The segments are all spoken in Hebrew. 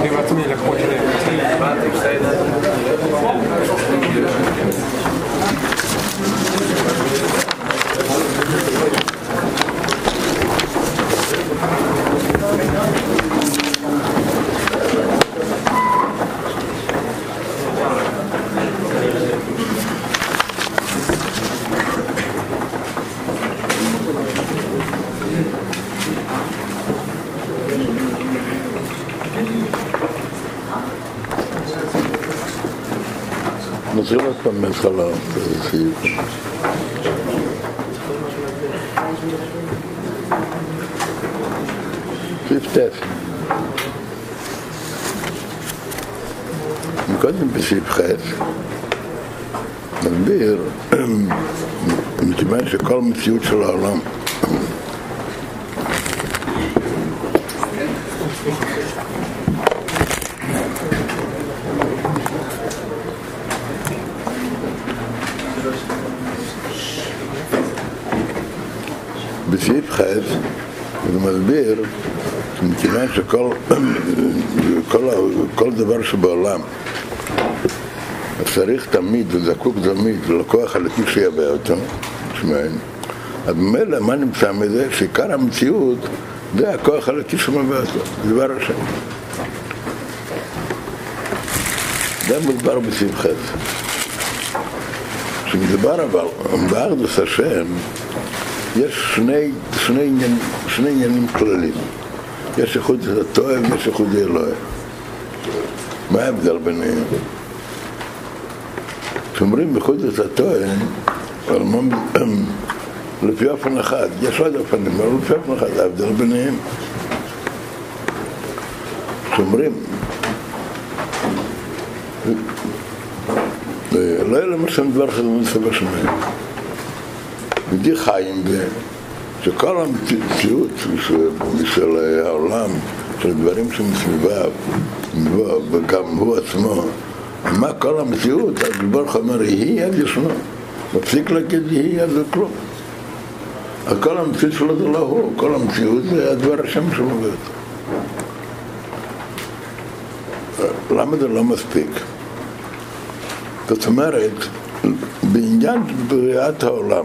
אני בעצמי לקחו את זה. נתחיל עוד פעם מההתחלה, סעיף. סעיף טף. קודם בסעיף ח' מסביר, מכיוון שכל מציאות של העולם בסעיף ח' הוא מסביר שמכיוון שכל כל, כל דבר שבעולם צריך תמיד וזקוק תמיד לכוח הלטיף שיבא אותו, שמעין, אז ממילא מה נמצא מזה? שעיקר המציאות זה הכוח הלטיף שמבא אותו, דבר השם. זה מוסבר בסעיף ח'. כשמדובר אבל באחדוס השם, יש שני, שני, עניין, שני עניינים כלליים. יש איחוד התואם ויש איחוד אלוהים. מה ההבדל ביניהם? כשאומרים איחוד התואם, אבל מה- לפי אופן אחד, יש עוד אופנים, אבל לפי אופן אחד, ההבדל ביניהם. כשאומרים, לא יהיה למשל דבר אחד במצב השמיים. ודי חיים ב... שכל המציאות של- העולם, של דברים שמסביביו, וגם הוא עצמו, מה כל המציאות, אז ברוך אומר, יהי אז ישנו. מפסיק להגיד יהי אז זה כלום. כל המציאות שלו זה לא הוא, כל המציאות זה הדבר השם שלו. למה זה לא מספיק? זאת אומרת, בעניין בריאת העולם,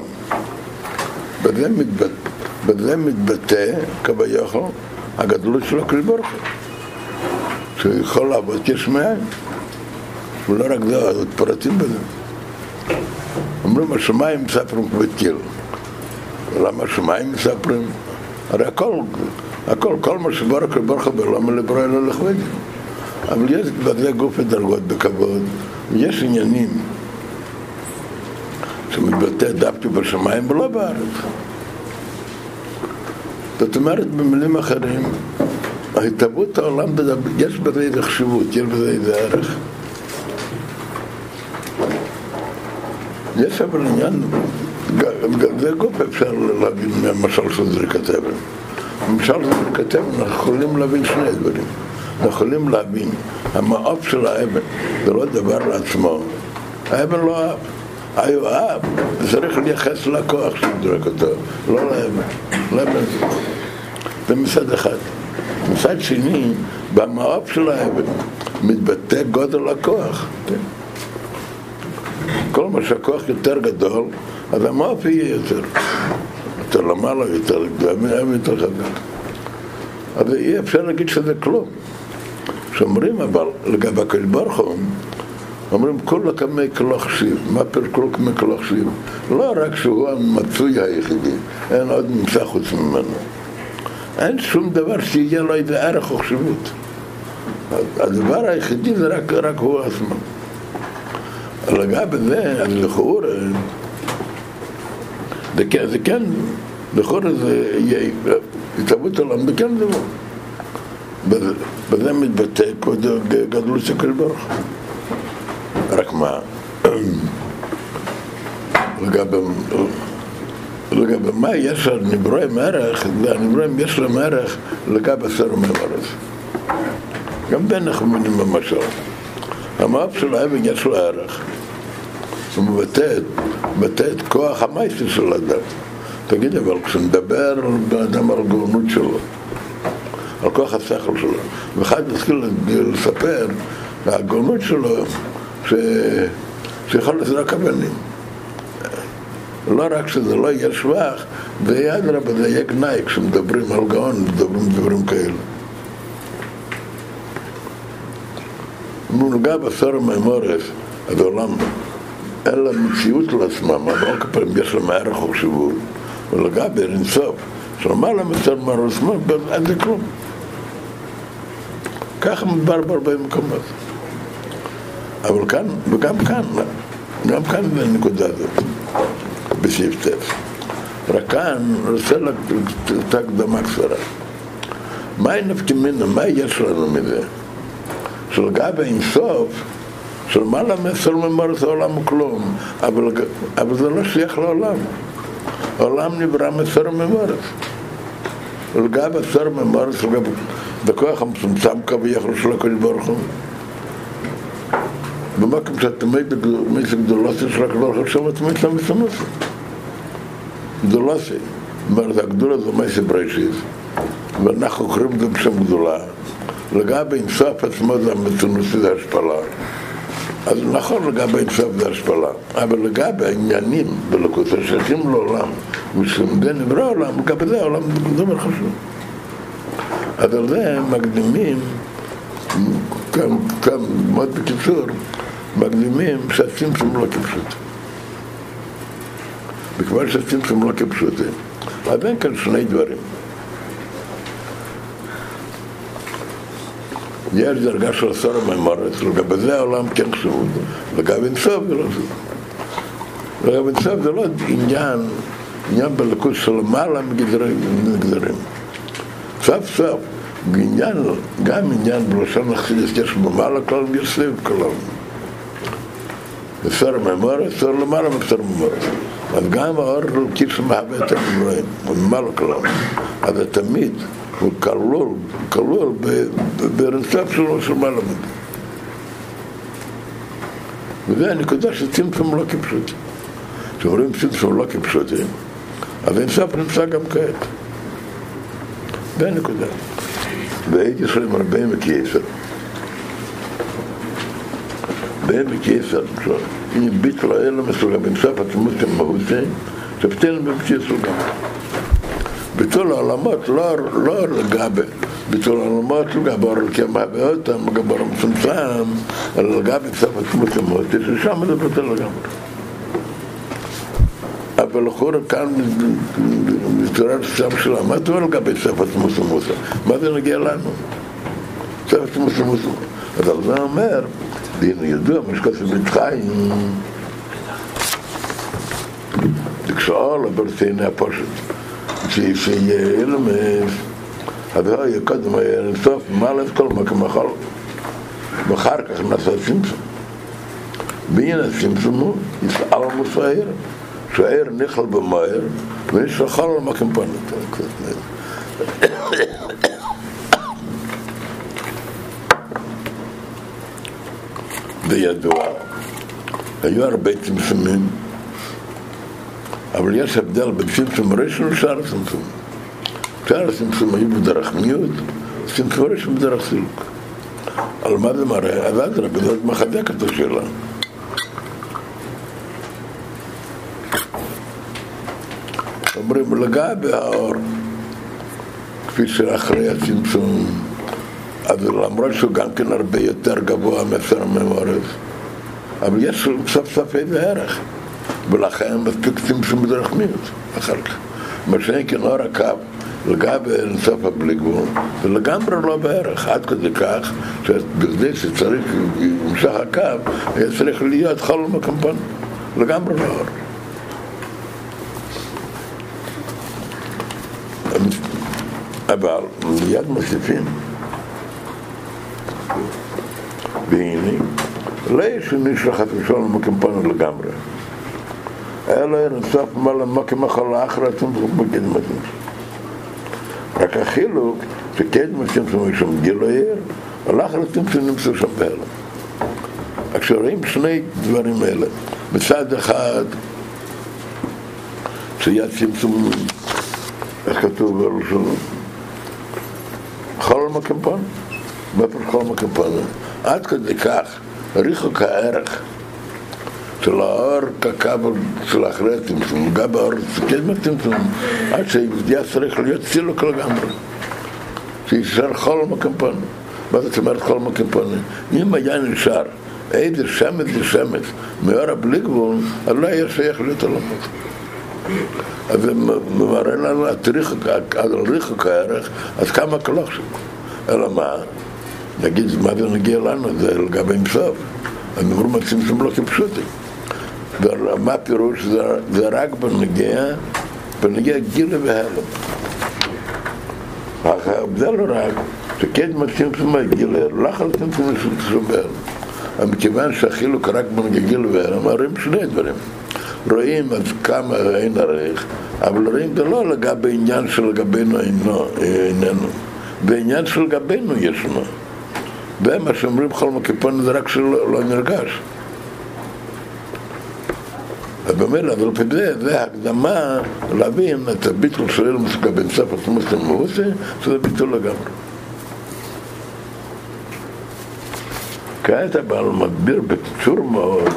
בזה מתבטא, בזה מתבטא כביכול הגדלות של הקדוש ברוך הוא שהוא יכול לעבוד יש מאין ולא רק זה, עוד פרטים בזה אומרים השמיים מספרים בטיל למה השמיים מספרים? הרי הכל, הכל, כל מה שברוך הוא ברוך הוא בעולם לברוא אלו לכבד אבל יש בזה גוף ודרגות בכבוד ויש עניינים שמתבטא דווקא בשמיים ולא בארץ. זאת אומרת, במילים אחרים, ההתהוות העולם, יש בזה איזה חשיבות, יש בזה איזה ערך. יש אבל עניין, זה גוף אפשר להבין מהמשל של זריקת אבן. במשל של זריקת אבן אנחנו יכולים להבין שני דברים. אנחנו יכולים להבין, המעוף של האבן זה לא דבר לעצמו, האבן לא אהב. היואב צריך לייחס לכוח שדורק אותו, לא לאבן, לאבן זה. מצד אחד. מצד שני, במעוף של האבן מתבטא גודל הכוח. כל מה שהכוח יותר גדול, אז המעוף יהיה יותר. יותר למעלה, יותר גדול, יותר חזק. אז אי אפשר להגיד שזה כלום. כשאומרים אבל לגבי הקדוש ברוך הוא, אומרים כולו כמי כלוך שיב, מה כלוך שיב? לא רק שהוא המצוי היחידי, אין עוד נמצא חוץ ממנו. אין שום דבר שיהיה לו איזה ערך או חשיבות. הדבר היחידי זה רק, רק הוא עצמו. לגבי זה, אז לכאורה, זה כן, זה כן, לכאורה זה התהוות עולם, זה כן דבר. בזה מתבטא כבוד גדלות של כל ברוך. רק מה, לגבי, מה יש לנברואים ערך, והנברואים יש להם ערך לגבי סרום המורס. גם בין אנחנו במשל. המאב של האבן יש לו ערך. הוא מבטא את כוח המייסי של האדם. תגיד, אבל כשנדבר על האדם על הגאונות שלו, על כוח השכל שלו, ואחד התחיל לספר הגאונות שלו, ש... שיכול לזרוק אבנים. לא רק שזה לא יהיה שבח, ואדרבה זה יהיה גנאי כשמדברים על גאון, מדברים דברים כאלה. מונהגה בשר מימורס, אז העולם אין לה מציאות לעצמם, אבל לא כפעמים יש להם ערך או חשיבות, ולגבי אינסוף, שלמעלה מצד מרוס, אין זה כלום. ככה מדבר בהרבה מקומות. אבל כאן, וגם כאן, גם כאן זה הנקודה הזאת, בסעיף טף. רק כאן, רוצה את ההקדמה קצרה. מהי נפקא מינה, מה יש לנו מזה? שלגבי אינסוף, שלמעלה מעשר מאמרות העולם כלום, אבל, אבל זה לא שייך לעולם. העולם נברא מעשר מאמרות. ולגבי עשר מאמרות, לגבי בכוח המצומצם כביכול של הקדוש ברוך הוא. במקום שהתמיד גדולוסי של הקדוש ברוך הוא שם התמיד למסונוסי. גדולוסי. זאת אומרת, הגדולה זה מייסי בראשית, ואנחנו קוראים את זה בשם גדולה. לגבי אינסוף עצמו זה המצונוסי זה השפלה. אז נכון לגבי אינסוף זה השפלה, אבל לגבי העניינים בלכות השייכים לעולם, ושלמדי נברא העולם, לגבי זה העולם זה דבר חשוב. אז על זה מקדימים, כאן, כאן מאוד בקיצור, מקדימים שהצמצום לא כפשוט. וכבר שהצמצום לא כפשוטים. אז אין כאן שני דברים. יש דרגה של עשור הממורס, לגבי זה העולם כן חשוב, לגבי אינסוף זה לא חשוב. לגבי אינסוף זה לא עניין, עניין בלכות של למעלה מגזרים. סוף סוף, עניין, גם עניין בלשון החסידס יש במעלה כלל ויסביב כלל. סור ממורס, סור למעלה מסור ממורס. אז גם האור אלוקי שמהווה את הנברואים, הוא ממעלה כלל. אז תמיד הוא כלול, כלול שלו של מעלה מדי. וזה הנקודה שצמצום לא כפשוטים. כשאומרים צמצום לא כפשוטים, אז אינסף נמצא גם כעת. זה הנקודה. והייתי שואלים הרבה מקייסר. בעמק יסר, אם ביטל האלה מסוגל, בנוסף עצמות כמהותי, שבטל בבתי סוגה. ביטול העולמות לא, לא לגבי, העולמות לגבי אור כמהווה אותם, לגבי אור מצומצם, אלא לגבי בסוף עצמות כמהותי, ששם זה ביטל לגמרי. אבל לכאורה כאן מתעורר שם שלה, מה זה לגבי סוף עצמות ומוסה? מה זה נגיע לנו? עצמות ומוסה. אז על זה אומר, דין ידוע, שכתוב בית חיים, כשאול הברציני הפושט, שיהיה למס, אז היה קודם היה לסוף, מה לב כל מקום אכל, ואחר כך נעשה סימפסון. והנה הסימפסון הוא, יפעל מוסער, שהער נכלל במהר, ויש לו חל על מקום פנות. זה ידוע. היו הרבה צמצומים, אבל יש הבדל בין צמצום ראשון לשאר הצמצום. שאר הצמצום היו בדרך מיעוט, צמצום ראשון בדרך סילוק. על מה זה מראה? אז אדרבה, זאת מחזק את השאלה. אומרים לגבי האור, כפי שאחרי הצמצום, אז למרות שהוא גם כן הרבה יותר גבוה מסר ממורס, אבל יש סוף סוף איזה ערך, ולכן מספיק צמצום בדרך מיעוט אחר כך. מה שאין כן אור הקו, לגבי אינסוף הבלי גבול, ולגמרי לא בערך, עד כדי כך, שבכדי שצריך למשך הקו, היה צריך להיות חול מקמפון, לגמרי לא אור. אבל מיד מוסיפים והנה לא יש נשלח את ראשון למקמפנו לגמרי. אלא אינסוף מעלה מקים אחר לאחרתים בקדמתים. רק החילוק שקדמתים שם גילויר, ולאחרתים שנמצא שם בהלם. כשרואים שני דברים האלה, מצד אחד ציית צמצום, איך כתוב בראשון? חול מקמפון, בפרש חול מקמפון, עד כדי כך ריחוק הערך של האור ככבל של אחרי הצמצום, גם באור כן בצמצום, עד שיהודייה צריך להיות צילוק לגמרי, שישאר חול מקמפון. מה זאת אומרת חול מקמפון? אם היה נשאר איזה שמץ זה שמץ, מאור הבלי גבול, אז לא היה שייך להיות עולמות. אז זה מראה לנו על ריחוק הערך, אז כמה כלוך שם. אלא מה? נגיד, מה זה נגיע לנו? זה לגבי מסוף. אני אומר מצמצום לא כפשוטי. ומה הפירוש? זה רק בנגיע, בנגיע גילה והלם. זה לא רק, שכן מצמצום הגילה, לא יכול לצמצום בהלם. מכיוון שהחילוק רק בנגיגיל והלם, רואים שני דברים. רואים עד כמה אין ערך, אבל רואים זה לא לגבי עניין שלגבינו איננו, בעניין שלגבינו ישנו. ומה שאומרים בכל מקיפון זה רק שלא לא נרגש. ובמילא, אבל כדי, זה הקדמה להבין את הביטול של אילמוס לגבי ספר תמוסטים מאוסי, שזה ביטול לגמרי. כעת אבל מסביר בקיצור מאוד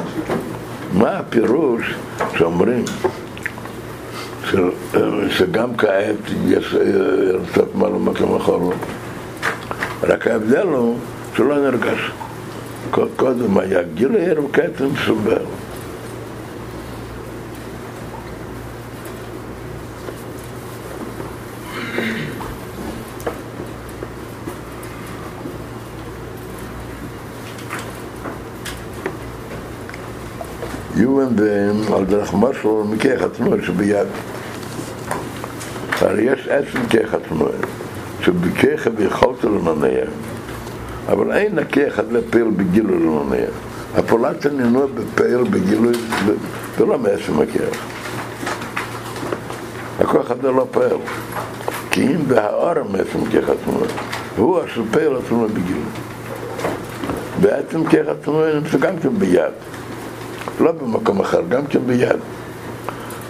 מה הפירוש שאומרים שגם כעת יש מעלה מקום אחר רק ההבדל הוא שלא נרגש. קודם היה גילר וכעת הוא מסובר יובן בהם על דרך משהו מכך התנועה שביד. הרי יש עצם כך התנועה, שבכך ויכולת לנונע, אבל אין הכך לפעיל בגילוי לנונע. הפעולת הנינוע בפעיל בגילוי זה לא מעצם הכך. הכוח הזה לא פעיל. כי אם בהאור מעצם כך התנועה, הוא אשר פעיל התנועה בגילוי. בעצם כך התנועה נמצא גם כן ביד. לא במקום אחר, גם כן ביד.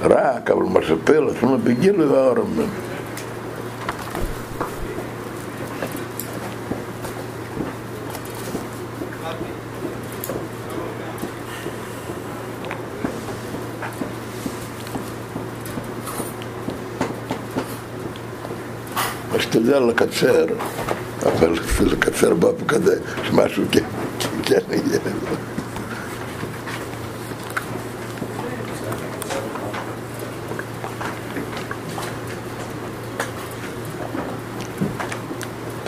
רק, אבל מה שפל עצמו בגילוי והאורם. משתדל לקצר, אבל לקצר באופן כזה, שמשהו כן, כן יהיה.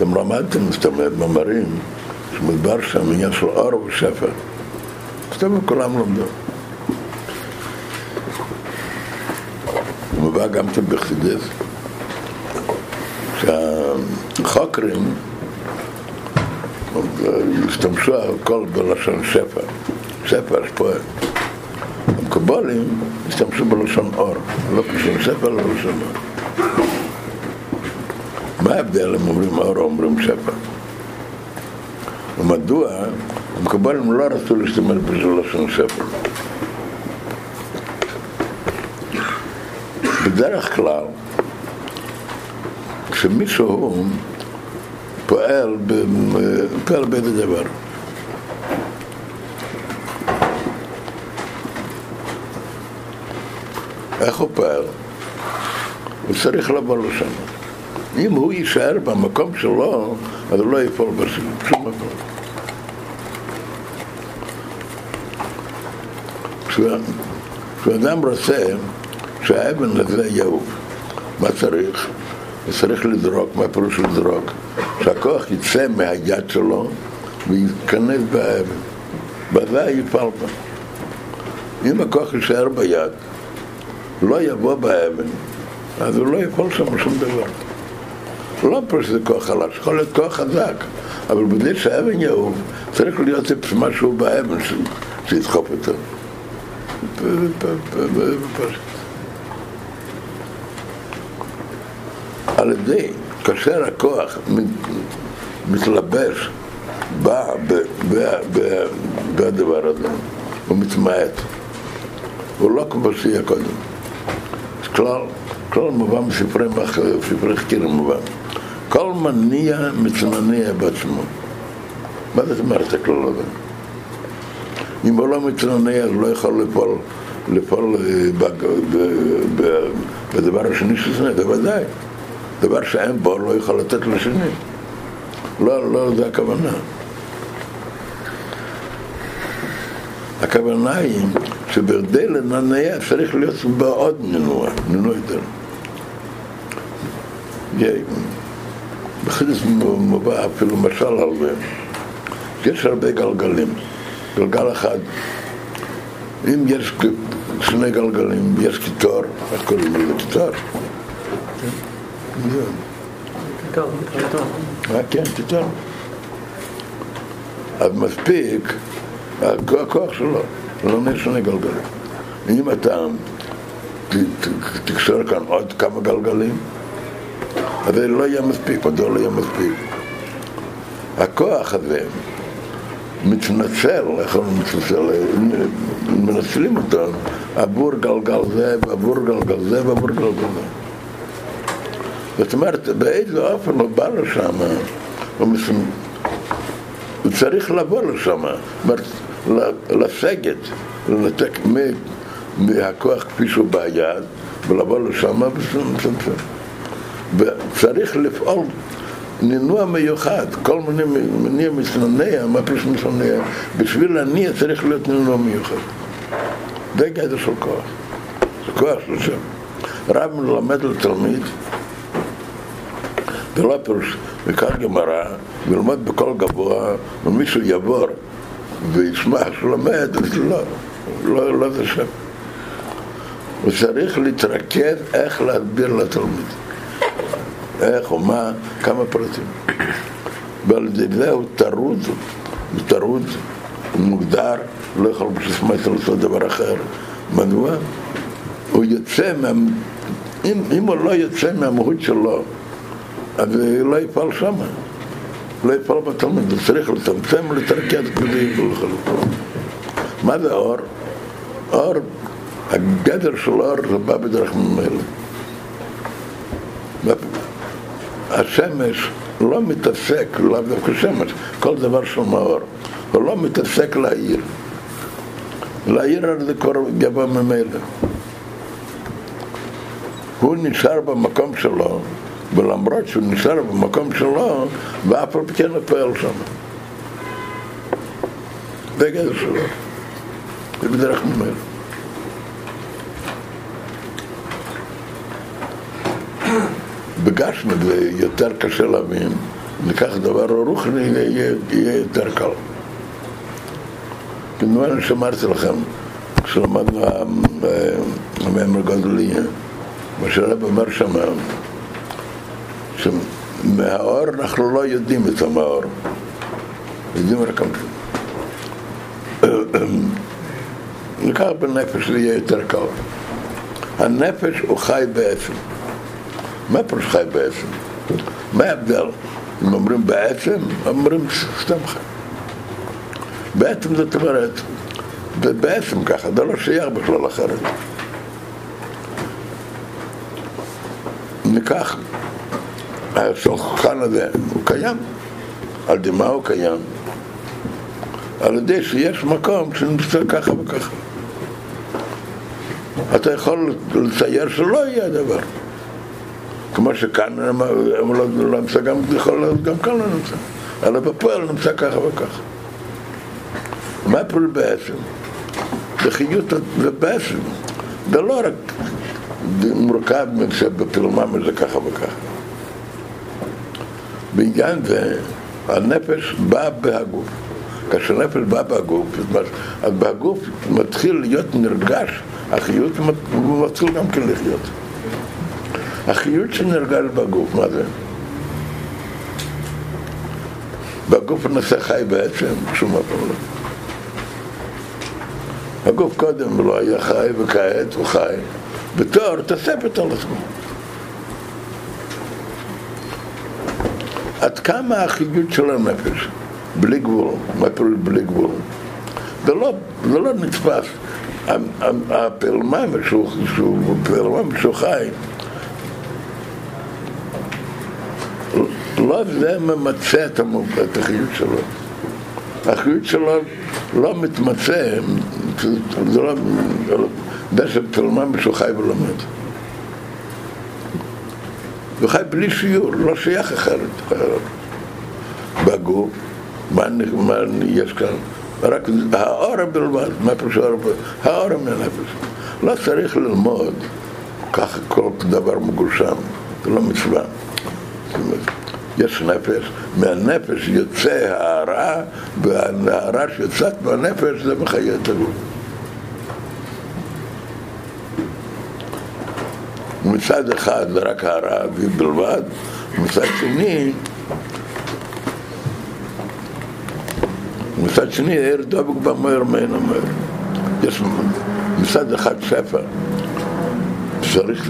אתם למדתם, זאת אומרת, מאמרים, שמדבר שם עניין של אור ושפע. זאת אומרת, כולם למדו. מובא גם כן בחסידס, שהחוקרים השתמשו על הכל בלשון שפע, שפע השפועה. המקובלים השתמשו בלשון אור, לא בלשון שפע, אלא בלשון אור. מה ההבדל אם אומרים אור או אומרים שפע? ומדוע המקובלים לא רצו להשתמש בזה לשון שפע? בדרך כלל, כשמישהו פועל, פועל באיזה דבר, איך הוא פועל? הוא צריך לבוא לשם. אם הוא יישאר במקום שלו, אז הוא לא יפול בשום מקום. כשאדם רוצה שהאבן הזה יעוף, מה צריך? הוא צריך לזרוק, מה פירוש לזרוק? שהכוח יצא מהיד שלו וייכנס באבן. בזה יפל בה. אם הכוח יישאר ביד, לא יבוא באבן, אז הוא לא יפול שם שום דבר. לא פה שזה כוח חלש, יכול להיות כוח חזק, אבל בלי שהאבן יעוף, צריך להיות משהו באבן שידחוף אותו. על ידי, כאשר הכוח מתלבש בדבר הזה, הוא מתמעט. הוא לא כמו שיהיה קודם. כלל, כלל מובן בספרי חקירים מובן. כל מניע מתמניע בעצמו. מה זאת אומרת הכלל הזה? אם הוא לא מתמניע, הוא לא יכול לפעול, לפעול בדבר השני שזה, בוודאי. דבר שאין בו לא יכול לתת לשני. לא, לא, זה הכוונה. הכוונה היא שבכדי לנענע צריך להיות בו עוד נינוע, נינוע יותר. בחידוש מובא אפילו משל על זה. יש הרבה גלגלים, גלגל אחד. אם יש שני גלגלים, יש קיטור, איך קוראים לזה קיטור? כן, קיטור. אז מספיק הכוח שלו, לא נהיה שני גלגלים. אם אתה תקשור כאן עוד כמה גלגלים, אז לא יהיה מספיק, מדוע לא יהיה מספיק? הכוח הזה מתנצל, איך הוא מתנצל? מנצלים אותו עבור גלגל זה ועבור גלגל זה ועבור גלגל זה. זאת אומרת, באיזה אופן הוא בא לשם, הוא צריך לבוא לשם, לסגת, לנתק מהכוח כפי שהוא ביד, ולבוא לשם וצריך לפעול נינוע מיוחד, כל מיני מניע מסננע, מה פירוש מסננע? בשביל להניע צריך להיות נינוע מיוחד. זה גדר של כוח. זה כוח של שם. רב מלמד לתלמיד, זה לא פירוש, וכך גמרא, ולמד בקול גבוה, ומישהו יעבור וישמע שהוא לומד, אז לא, לא, לא זה שם. הוא צריך להתרכז איך להסביר לתלמיד. איך ומה, כמה פרטים. ועל ידי זה הוא טרוד, הוא טרוד, הוא מוגדר, לא יכול פשוט לעשות דבר אחר. מדוע? הוא יוצא מה... אם, אם הוא לא יוצא מהמהות שלו, אז הוא לא יפעל שמה. לא יפעל בתלמיד, הוא צריך לצמצם ולתרכז כדי לחלוטין. מה זה אור? אור, הגדר של אור זה בא בדרך ממילא. השמש לא מתעסק, לאו דווקא שמש, כל דבר של מאור, הוא לא מתעסק להעיר. להעיר על זה כבר גבוה ממילא. הוא נשאר במקום שלו, ולמרות שהוא נשאר במקום שלו, ואף על פי כן הוא פועל שם. בגלל שלו. זה בדרך ממילא. בגשמי זה יותר קשה להבין, ניקח דבר רוחני, יהיה, יהיה יותר קל. כמובן שאמרתי לכם, כשלמדנו המאמר גודלי, מה שהרב אומר שם, שמהאור אנחנו לא יודעים את המאור, יודעים רק ניקח בנפש, זה יהיה יותר קל. הנפש הוא חי בעצם. מה פירוש חי בעצם? מה ההבדל? אם אומרים בעצם, אומרים סתם חי. בעצם זאת אומרת, זה בעצם ככה, זה לא שייך בכלל אחרת. ניקח, השולחן הזה, הוא קיים. על ידי מה הוא קיים? על ידי שיש מקום שנמצא ככה וככה. אתה יכול לצייר שלא יהיה דבר. כמו שכאן לא, נמצא, גם יכול להיות גם כאן לא נמצא, אלא בפועל נמצא ככה וככה. מה הפירוש בעצם? בחיות זה בעצם, זה לא רק מורכב שבפילומם זה ככה וככה. בעניין זה הנפש באה בהגוף. כאשר נפש באה בהגוף, אז בהגוף מתחיל להיות נרגש, החיות מתחיל גם כן לחיות. החיות שנרגש בגוף, מה זה? הגוף נעשה חי בעצם, שום אופן לא. הגוף קודם לא היה חי וכעת הוא חי, בתואר תוספת על עצמו. עד כמה החיות של הנפש, בלי גבול, פירוש בלי גבול? זה לא, זה לא נתפס. פרלמם שהוא חי, לא זה ממצה את החיות שלו. החיות שלו לא מתמצה, זה לא, זה שפרלמם שהוא חי ולומד. הוא חי בלי שיעור, לא שייך אחרת. בגוף, מה, מה יש כאן? רק האור בלבד, מה פירוש האור בלבד? האור מהנפש. לא צריך ללמוד ככה כל דבר מגושם, זה לא מצווה. יש נפש, מהנפש יוצא ההערה, וההערה שיוצאת מהנפש זה מחיה את הגוף. מצד אחד רק הערה בלבד, מצד שני מצד שני, העיר דבק במהר מהן המהר. יש מצד אחד ספר, צריך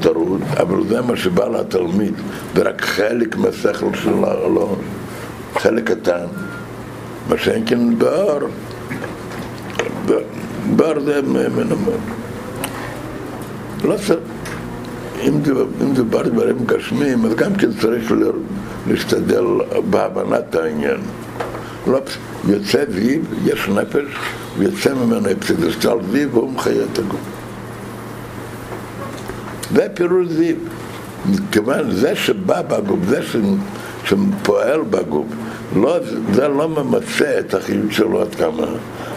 טרוד, אבל זה מה שבא לתלמיד, ורק חלק מהשכל שלו, לא, חלק קטן. מה שאין כן באור, באור זה מן המהר. לא צריך, אם דיבר דברים גשמיים, אז גם כן צריך להשתדל בהבנת העניין. לא, יוצא זיו, יש נפש, ויוצא ממנו אפסידסטל זיו, והוא מחיה את הגוף. זה פירוש זיו. כיוון זה שבא בגוף, זה שפועל בגוף, לא, זה לא ממצה את החיות שלו עד כמה.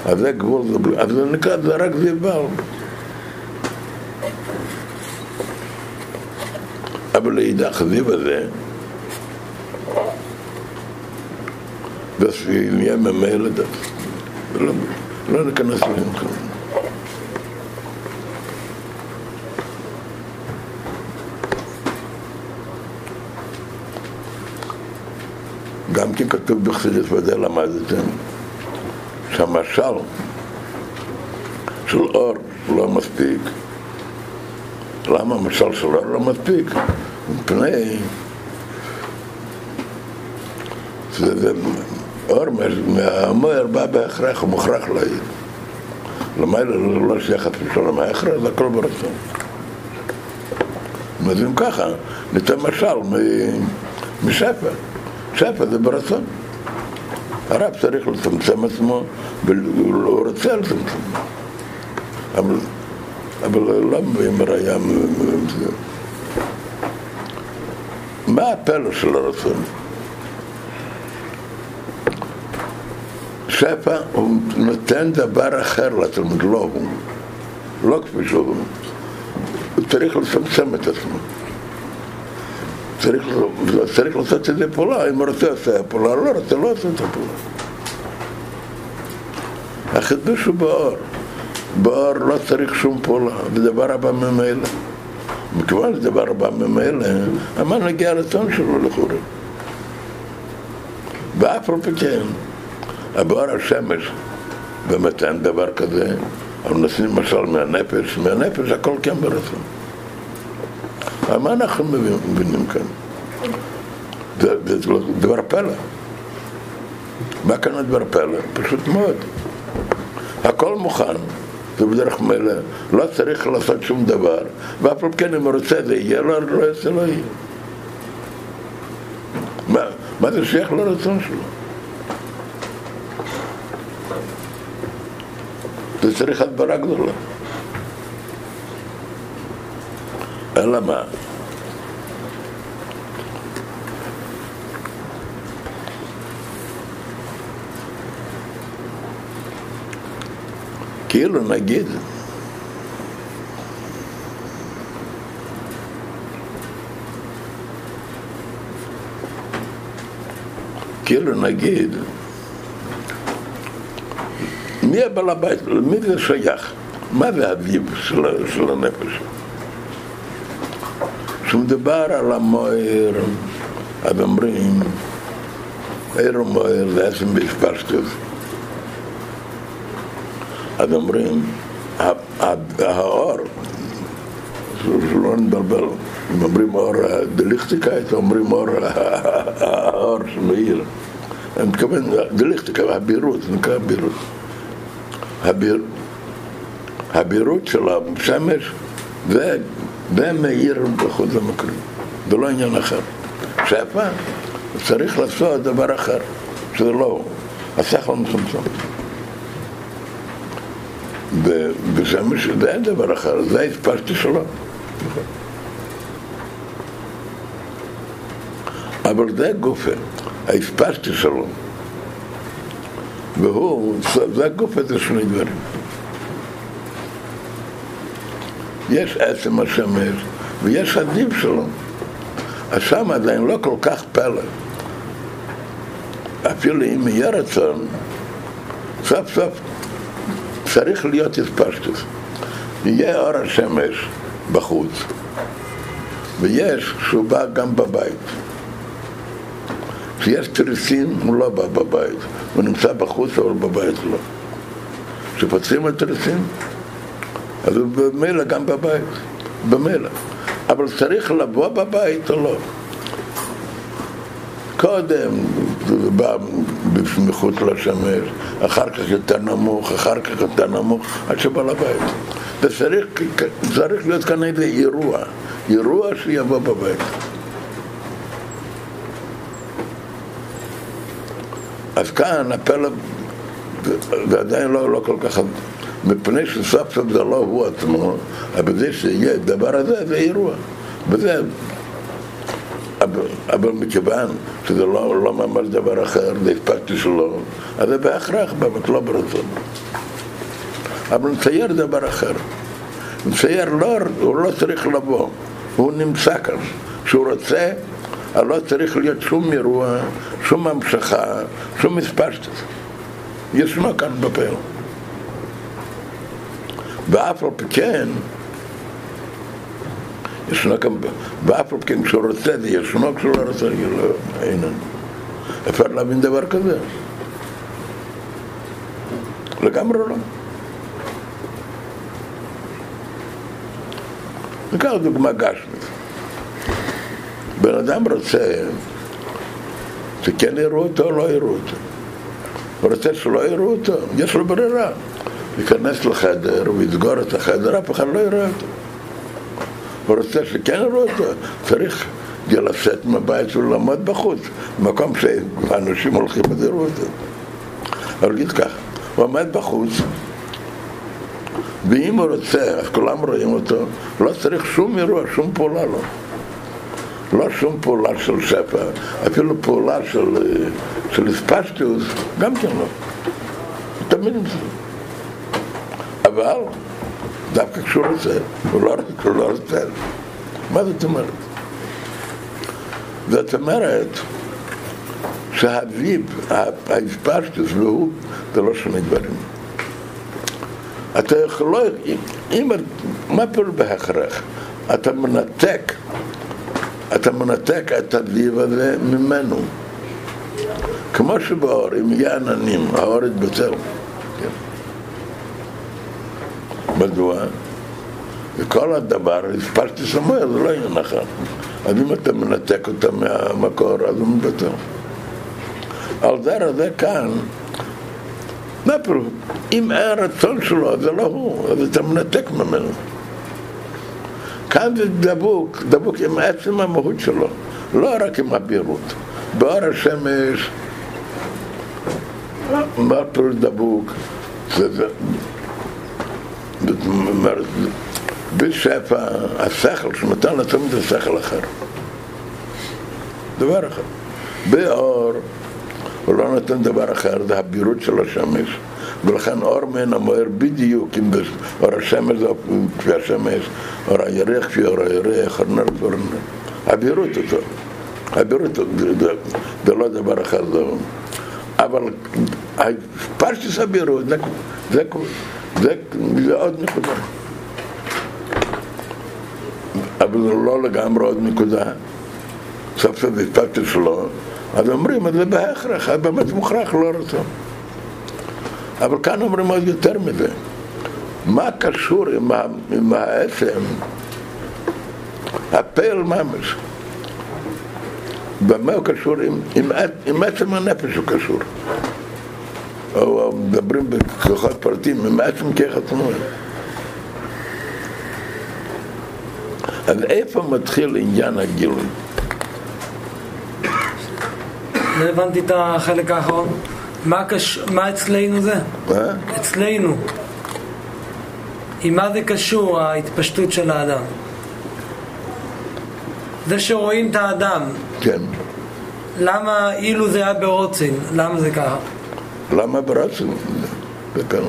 אז זה גבול, אז זה נקרא, זה רק זיו בעל. אבל לאידך זיו הזה, נהיה ממילא דף. לא, לא ניכנס לזה. גם כן כתוב בחסידס וזה למדתם, שהמשל של אור לא מספיק. למה המשל של אור לא מספיק? מפני אור מהמויר בא בהכרח, הוא מוכרח להעיר. למעלה לא שייך אפילו שלום ההכרח, זה הכל ברצון. אז אם ככה, ניתן משל משפע. שפע זה ברצון. הרב צריך לצמצם עצמו, והוא רוצה לצמצם. אבל, אבל לא מביא ראייה מה הפלא של הרצון? שפע הוא נותן דבר אחר לתלמיד, לא הוא, לא כפי שהוא. הוא צריך לצמצם את עצמו. צריך, צריך לעשות את פעולה, אם הוא רוצה לעשות פעולה, לא רוצה, לא לעשות את הפעולה. החידוש הוא באור. באור לא צריך שום פעולה, זה דבר הבא ממילא. מכיוון שזה דבר הבא ממילא, המה נגיע לצון שלו לכאורה. ואף על פי כן, הבאור השמש באמת אין דבר כזה, אבל נשים למשל מהנפש, מהנפש הכל כן ברצון. מה אנחנו מבינים כאן? זה, דבר פלא. מה כאן הדבר פלא? פשוט מאוד. הכל מוכן, זה בדרך מלא, לא צריך לעשות שום דבר, ואף על כן אם הוא רוצה זה יהיה לו, לא יעשה לא יהיה. מה, מה זה שייך לרצון שלו? זה צריך הדברה גדולה. אלא מה? כאילו נגיד כאילו נגיד מי הבעל הבית? למי זה שייך? מה זה אביב של, של הנפש? כשמדובר על המוער, אז אומרים עיר ומוער זה עצם בהתפשטות. אז אומרים, האור, שלא נתבלבל, אם אומרים אור דליכטיקאית, אומרים אור האור שמאיר. אני מתכוון, דליכטיקה, הבירות, זה נקרא בירות. הבירות של השמש זה, זה מאיר בחוץ המקרים, זה לא עניין אחר. שפע צריך לעשות דבר אחר, שזה לא השכל מצומצם. בשמש זה אין דבר אחר, זה הספשתי שלו. אבל זה גופה, ההספשתי שלו. והוא, זה הגופה זה שני דברים. יש עצם השמש ויש הדיב שלו. אז שם עדיין לא כל כך פלא. אפילו אם יהיה רצון, סוף סוף צריך להיות התפשטות. יהיה אור השמש בחוץ, ויש שהוא בא גם בבית. כשיש תריסים הוא לא בא בבית, הוא נמצא בחוץ אבל בבית לא. כשפותחים את התריסים, אז הוא במילא גם בבית, במילא. אבל צריך לבוא בבית או לא. קודם זה בא מחוץ לשמש, אחר כך יותר נמוך, אחר כך יותר נמוך, עד שבא לבית. וצריך צריך להיות כאן איזה אירוע, אירוע שיבוא בבית. אז כאן הפלא, זה עדיין לא, לא כל כך, מפני שסוף סוף זה לא הוא עצמו, אבל זה שיהיה הדבר הזה, זה אירוע. וזה אבל, אבל מכיוון שזה לא, לא ממש דבר אחר, זה הספקתי שלא, אז זה בהכרח, באמת לא ברצון. אבל מצייר דבר אחר. מצייר לא, הוא לא צריך לבוא, הוא נמצא כאן. כשהוא רוצה, אז לא צריך להיות שום אירוע, שום המשכה, שום מספשטות. ישנו כאן בפה. ואף על פי כן, ישנו גם, ואף על כן כשהוא רוצה זה ישנו, כשהוא לא רוצה, לא, אין. אפשר להבין דבר כזה? לגמרי לא. ניקח דוגמה גשמית. בן אדם רוצה שכן יראו אותו או לא יראו אותו. הוא רוצה שלא יראו אותו, יש לו ברירה. ייכנס לחדר ויסגור את החדר, אף אחד לא יראה אותו. הוא רוצה שכן יראו אותו, צריך לצאת מהבית ולעמוד בחוץ, במקום שאנשים הולכים ויראו אותו. אבל נגיד כך, הוא עומד בחוץ, ואם הוא רוצה, אז כולם רואים אותו, לא צריך שום אירוע, שום פעולה לא. לא שום פעולה של שפע, אפילו פעולה של, של אספשטוס, גם כן לא. תמיד אבל דווקא כשהוא רוצה, הוא לא, הוא לא רוצה. מה זאת אומרת? זאת אומרת שהאביב, האספשטוס והוא, זה לא שני דברים. אתה יכול, לא, אם, מה פירוש בהכרח? אתה מנתק, אתה מנתק את הדיב הזה ממנו. כמו שבאור, אם יהיה עננים, האור יתבצר. כן. מדוע? וכל הדבר, הספשתי סמואל, זה לא יהיה נכון. אז אם אתה מנתק אותה מהמקור, אז הוא מתבצר. על זה כאן, מה פירוש? אם אין רצון שלו, זה לא הוא, אז אתה מנתק ממנו. כאן זה דבוק, דבוק עם עצם המהות שלו, לא רק עם הבירות. באור השמש, מה פירוש דבוק? זה, זה, בשפע, השכל שנתן לתמיד זה שכל אחר. דבר אחר. באור הוא לא נותן דבר אחר, זה הבירות של השמש. ולכן אור מן המואר בדיוק, אם אור השמש כפי השמש, אור הירח כפי אור הירח, אור נר ואור נר. הבירות אותו. הבירות זה לא דבר זה... אבל פרשס הבירות, זה, זה, זה, זה עוד נקודה. אבל זה לא לגמרי עוד נקודה. סוף סוף הספקתי שלו, אז אומרים, זה בהכרח, באמת מוכרח, לא רצון. אבל כאן אומרים עוד יותר מזה. מה קשור עם, ה, עם העצם, הפעל ממש? במה הוא קשור? עם, עם, עם עצם הנפש הוא קשור. או מדברים בכוחות פרטים, עם עצם כיחת תנועה. אז איפה מתחיל עניין הגילוי? לא הבנתי את החלק האחרון. מה, קש... מה אצלנו זה? מה? אצלנו. עם מה זה קשור ההתפשטות של האדם? זה שרואים את האדם, כן. למה אילו זה היה ברוצן, למה זה ככה? למה ברצון? וכאן.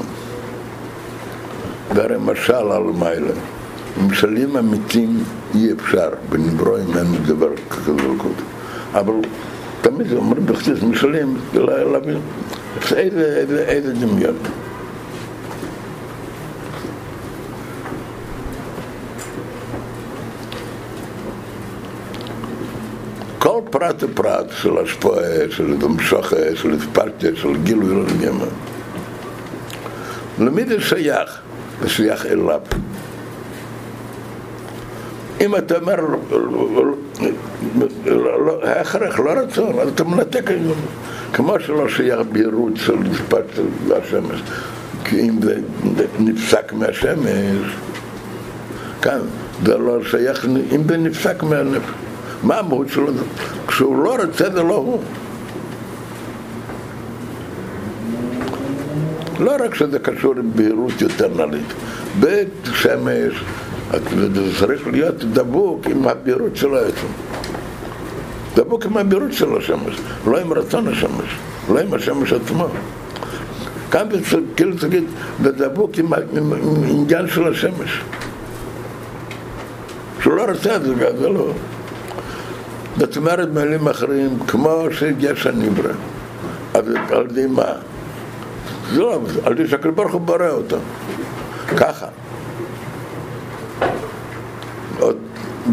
זה הרי משל על מיילה. משלים אמיתיים אי אפשר, בנברואים אין דבר כזה. אבל תמיד אומרים בחסיס משלים, להבין איזה, איזה, איזה דמיון. כל פרט ופרט של השפועה, של דמשוכה, של אספרטיה, של גילוי לא יודע מה. למי זה שייך? זה שייך אליו. אם אתה אומר, ההכרח, לא רצון, אז אתה מנתק, כמו שלא שייך בהירות של משפט השמש, כי אם זה נפסק מהשמש, כאן, זה לא שייך, אם זה נפסק מהנפש. מה המהות שלו? כשהוא לא רוצה זה לא הוא. לא רק שזה קשור עם בהירות יותר נלית, בית שמש, צריך להיות דבוק עם הבהירות של העצם. דבוק עם הבהירות של השמש, לא עם רצון השמש, לא עם השמש עצמו. כאן כאילו תגיד, זה דבוק עם העניין של השמש. שהוא לא רוצה את זה, זה לא. זאת אומרת, במילים אחרים, כמו שיש הנברא, אז על ידי מה? לא, על ידי שהקדוש ברוך הוא בורא אותו. ככה.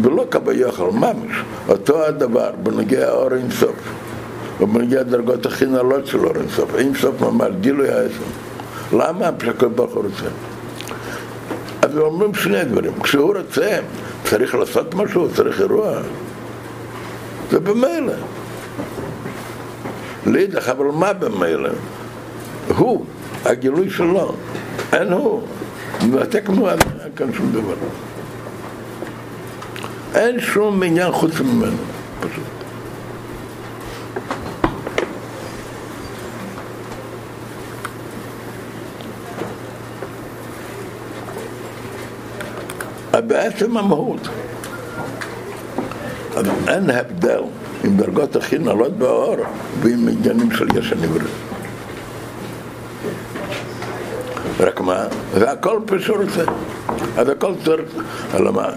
ולא כביכול, ממש, אותו הדבר בנגיע האור אינסוף, ובנגיע הדרגות הכי נעלות של אור אינסוף, אינסוף ממש, גילוי העצם. למה? שהקדוש ברוך הוא רוצה. אז אומרים שני דברים, כשהוא רוצה, צריך לעשות משהו, צריך אירוע. זה במילא. לידך, אבל מה במילא? הוא, הגילוי שלו, אין הוא. מנתק מועד, אין כאן שום דבר. אין שום עניין חוץ ממנו, פשוט. בעצם המהות. אז אין הבדל עם דרגות הכי נעלות באור ועם עניינים של יש הנברא. רק מה? זה הכל פשוט רוצה. אז הכל צריך, אלא מה?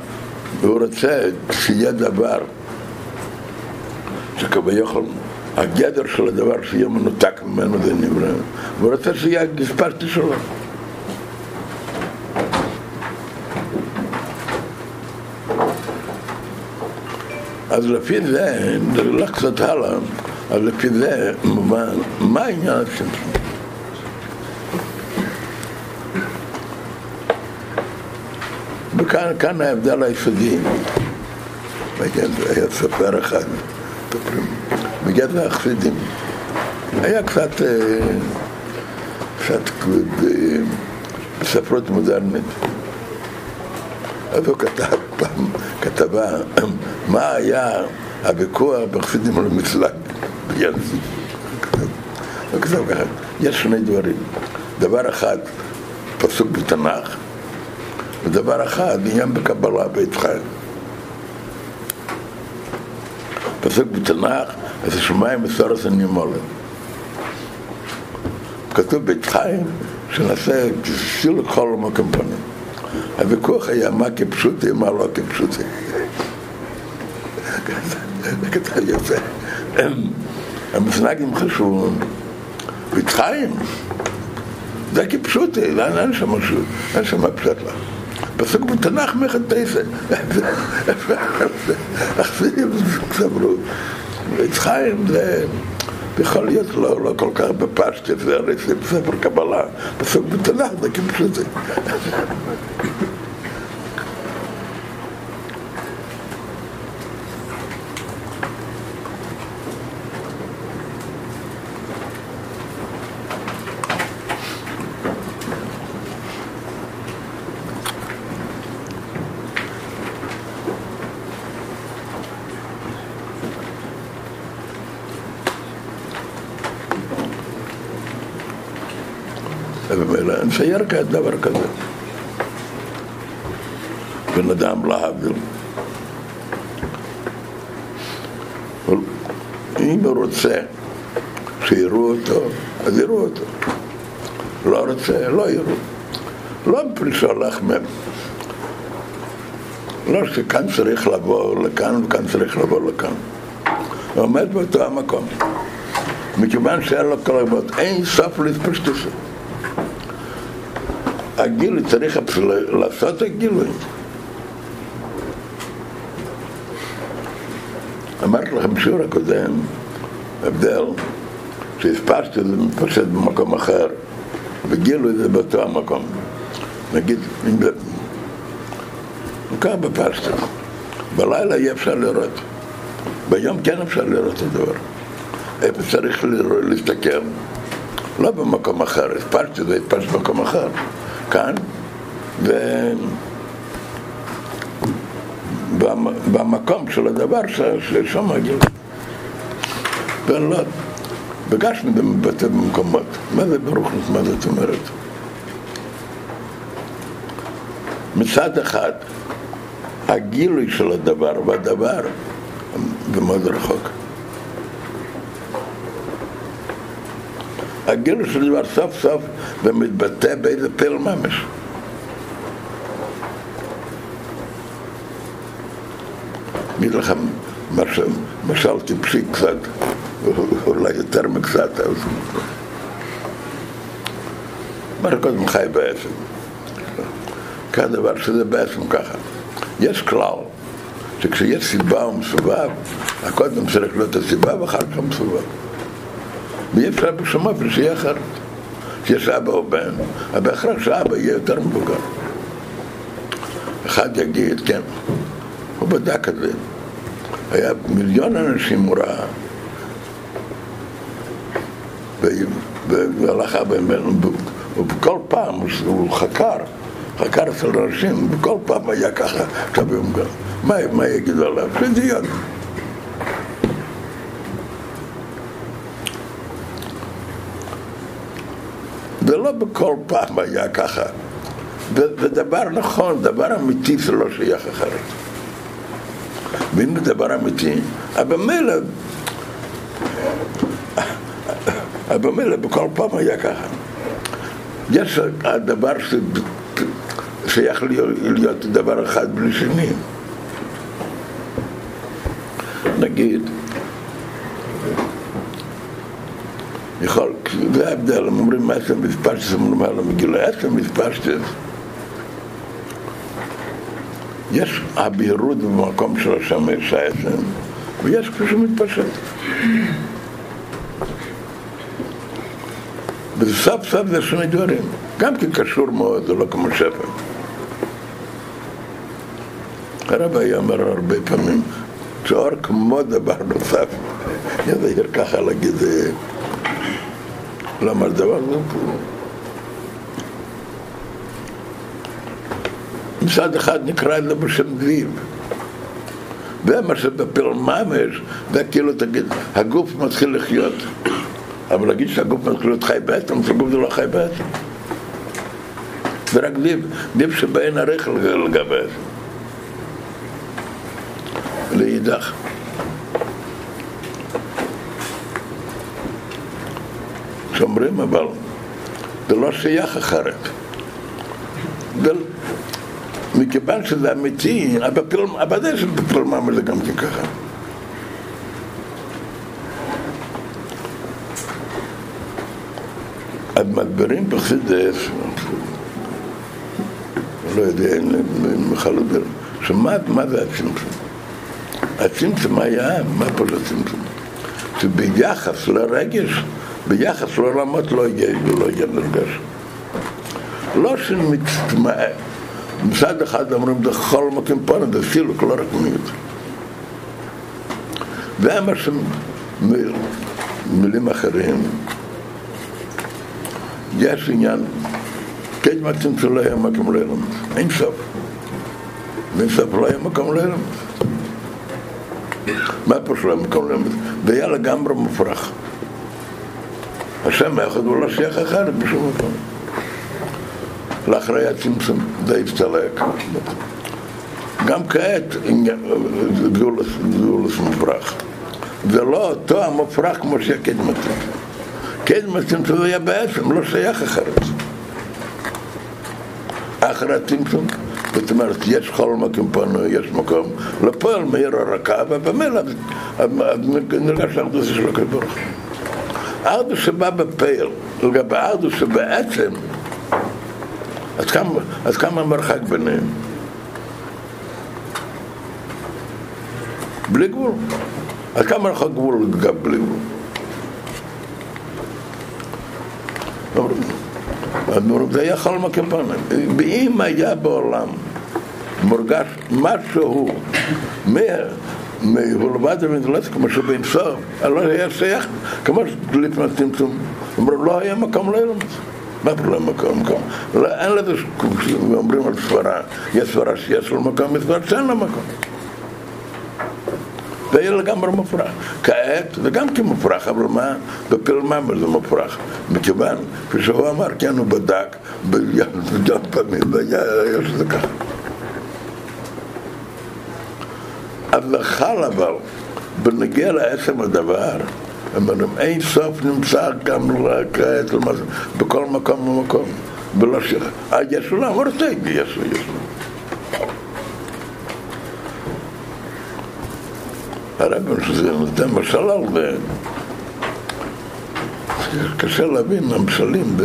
והוא רוצה שיהיה דבר שכביכול הגדר של הדבר שיהיה מנותק ממנו זה נברא. והוא רוצה שיהיה הגספרטי שלו. אז לפי זה, נלך קצת הלאה, אז לפי זה מובן, מה העניין הצמצום? וכאן כאן ההבדל היסודי, היה ספר אחד, בגלל החסידים, היה קצת, אה, קצת אה, ספרות מודרנית. אז הוא כתב פעם כתבה, מה היה הוויכוח בחסידים על זה. הוא כתב ככה, יש שני דברים. דבר אחד, פסוק בתנ"ך, ודבר אחד, עניין בקבלה בית חיים. פסוק בתנ"ך, אז השמיים מסורס הנימולת. כתוב בית חיים, שנעשה סיל כל מקום פנים. הוויכוח היה מה כפשוטי, מה לא כפשוטי. כתב יפה. המסנגים חשבו, בית חיים, זה כפשוטי, אין שם משהו, אין שם פשט לך. פסוק בתנ"ך מלאכת תשע. החסידים סברו, עץ חיים זה יכול להיות לא, לא כל כך בפשטי, זה הרי זה בספר קבלה, בסוף בתנ"ך זה כאילו נצייר כעת דבר כזה. בן אדם להבדיל. אם הוא רוצה שיראו אותו, אז יראו אותו. לא רוצה, לא יראו. לא מפני שהולך מהם. לא שכאן צריך לבוא לכאן וכאן צריך לבוא לכאן. הוא עומד באותו המקום. מכיוון שאין לו כל הגבוהות, אין סוף להתפשטות. הגילוי צריך לעשות הגילוי. אמרתי לכם בשיעור הקודם, הבדל, שהספשתי זה מתפשט במקום אחר, וגילוי זה באותו המקום. נגיד, אם זה... כך בפשטות. בלילה אי אפשר לראות. ביום כן אפשר לראות את הדבר. איפה צריך להסתכל? לא במקום אחר, הספשתי זה הספשתי במקום אחר. כאן, ובמקום של הדבר ששם הגיל. ולא, בגשנו מתבטא במקומות. מה זה ברוכנות? מה זאת אומרת? מצד אחד, הגילוי של הדבר והדבר זה מאוד רחוק. הגילוי של דבר סוף סוף ומתבטא באיזה פיל ממש. אגיד לכם משל טיפשי קצת, אולי יותר מקצת, אז... מה קודם חי בעצם. כדבר שזה בעצם ככה. יש כלל, שכשיש סיבה ומסובב, הקודם צריך להיות הסיבה ואחר כך מסובב. ואי אפשר בשום אופן שיהיה אחרת. שיש אבא או בן, אבל בהכרח שאבא יהיה יותר מבוגר. אחד יגיד, כן, הוא בדק את זה. היה מיליון אנשים הוא ראה, והלך אבא ממנו, ובכל פעם הוא חקר, חקר אצל אנשים, וכל פעם היה ככה, עכשיו מה, יגידו עליו? שזה יד. זה לא בכל פעם היה ככה. זה דבר נכון, דבר אמיתי זה לא שייך אחרת. ואם זה דבר אמיתי, אבל מילא, אבל מילא בכל פעם היה ככה. יש הדבר שייך להיות, להיות דבר אחד בלי שני. נגיד, יכול, זה ההבדל, הם אומרים מה אסם מספשטס, הם אומרים על המגילה, אסם מספשטס. יש הבהירות במקום של השמש האסם, ויש כפי שהוא מתפשט. וסף סף זה שני דברים, גם כי קשור מאוד, זה לא כמו שפע. הרב היה אומר הרבה פעמים, שאור כמו דבר נוסף. אני יודע ככה להגיד למה הדבר הזה מצד אחד נקרא זה בשם זיו. ומה שבפיל ממש, זה כאילו תגיד, הגוף מתחיל לחיות. אבל להגיד שהגוף מתחיל להיות חי בעצם, שהגוף זה לא חי בעצם. זה רק זיו, זיו שבאין ערך לגבי זה. לאידך. שאומרים אבל זה לא שייך אחרת. מכיוון שזה אמיתי, אבל זה שבפל ממש זה גם כן ככה. אז מדברים בחסידס, לא יודע אם בכלל לדבר, שמה זה הצמצום? הצמצום היה, מה פה זה הצמצום? שביחס לרגש, ביחס לעולמות לא יהיה, לא יהיה נרגש. לא שמצטמא, מצד אחד אומרים בכל מקום פונה, זה סילוק, לא רק מיעוט. זה מה שמילים אחרים, יש עניין, קדמת צמצום לא יהיה מקום לילמד, אין סוף. ואין סוף לא יהיה מקום לילמד. מה שלא יהיה מקום לילמד? זה היה לגמרי מופרך. השם אחד הוא לא שייך אחרת בשום מקום. לאחרי הצמצום זה הצטלק. גם כעת גאולס מופרך. זה לא אותו המופרך כמו שהקדמתי. קדמתי זה היה בעצם לא שייך אחרת. אחרי הצמצום, זאת אומרת, יש כל מקום פנוי, יש מקום לפועל מהיר הרכה, ובמילא נרגש האחדוס של הקדוש ברוך הוא. האחדוס שבא בפייל, לגבי האחדוס שבעצם, אז כמה, אז כמה המרחק ביניהם? בלי גבול. אז כמה רחוק גבול גם בלי גבול? זה היה חול מקפונה. ואם היה בעולם מורגש משהו מהולבד ומדלת כמו שבין סוף, לא היה שייך, כמו שלפני צמצום, אמרו לא היה מקום לילמד. מה פה לא מקום? מקום? אין לזה, אומרים על סברה, יש סברה שיש לו מקום, יש סברה שאין לו מקום. זה היה לגמרי מופרך. כעת זה גם כן מופרך, אבל מה? בפלממה זה מופרך. מכיוון, כפי שהוא אמר, כן, הוא בדק, בדק פעמים, והיה שזה ככה. אז לחל אבל, בנגיע לעצם הדבר, אומרים, אין סוף נמצא גם כעת, בכל מקום ומקום. ולא ש... יש עולם, הוא רוצה, יש לו, יש לו. הרב שזה נותן משל על ו... קשה להבין המשלים ב...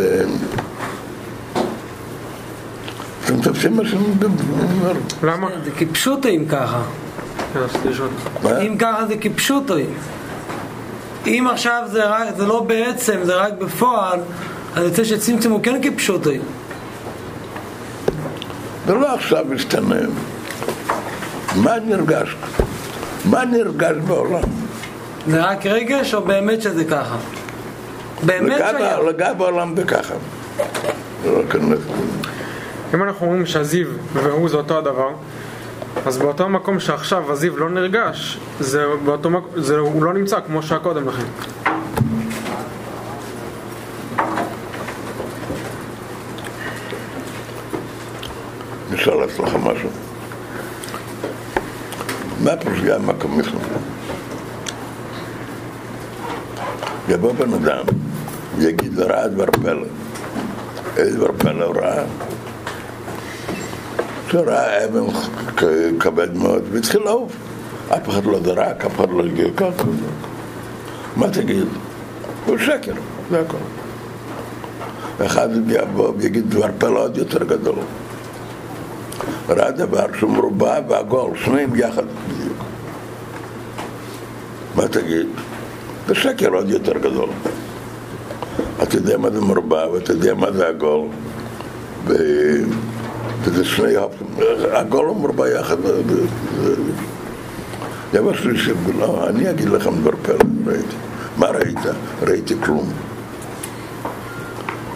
אתם תופסים מה שאני אומר? למה? זה כפשוטו אם ככה. אם ככה זה כפשוטו. אם עכשיו זה, רק, זה לא בעצם, זה רק בפועל, אז יוצא שצמצום הוא כן כפשוטו. זה לא עכשיו משתנה. מה נרגש? מה נרגש בעולם? זה רק רגש או באמת שזה ככה? באמת שהיה. לגע בעולם זה ככה. לא. אם אנחנו אומרים שהזיו והוא זה אותו הדבר, אז באותו מקום שעכשיו הזיו לא נרגש, זה באותו מקום, זה, הוא לא נמצא כמו שהיה קודם לכן. אני אשאל אצלך משהו. מה פירוש גם מקום מכלום? יבוא בן אדם ויגיד לרעה דבר פלא. איזה דבר פלא הוא ראה? שראה אבן כבד מאוד והתחיל לעוף. אף אחד לא זרק, אף אחד לא הגיע ככה. מה תגיד? הוא שקר, זה הכל. ואחד יבוא ויגיד דבר פלא עוד יותר גדול. ראה דבר שהוא מרובע ועגול, שניהם יחד בדיוק. מה תגיד? זה שקר עוד יותר גדול. אתה יודע מה זה מרובע ואתה יודע מה זה עגול ו... וזה שני עגול ומרובע יחד. דבר שלישי, לא, אני אגיד לכם דבר פלא, ראיתי. מה ראית? ראיתי כלום.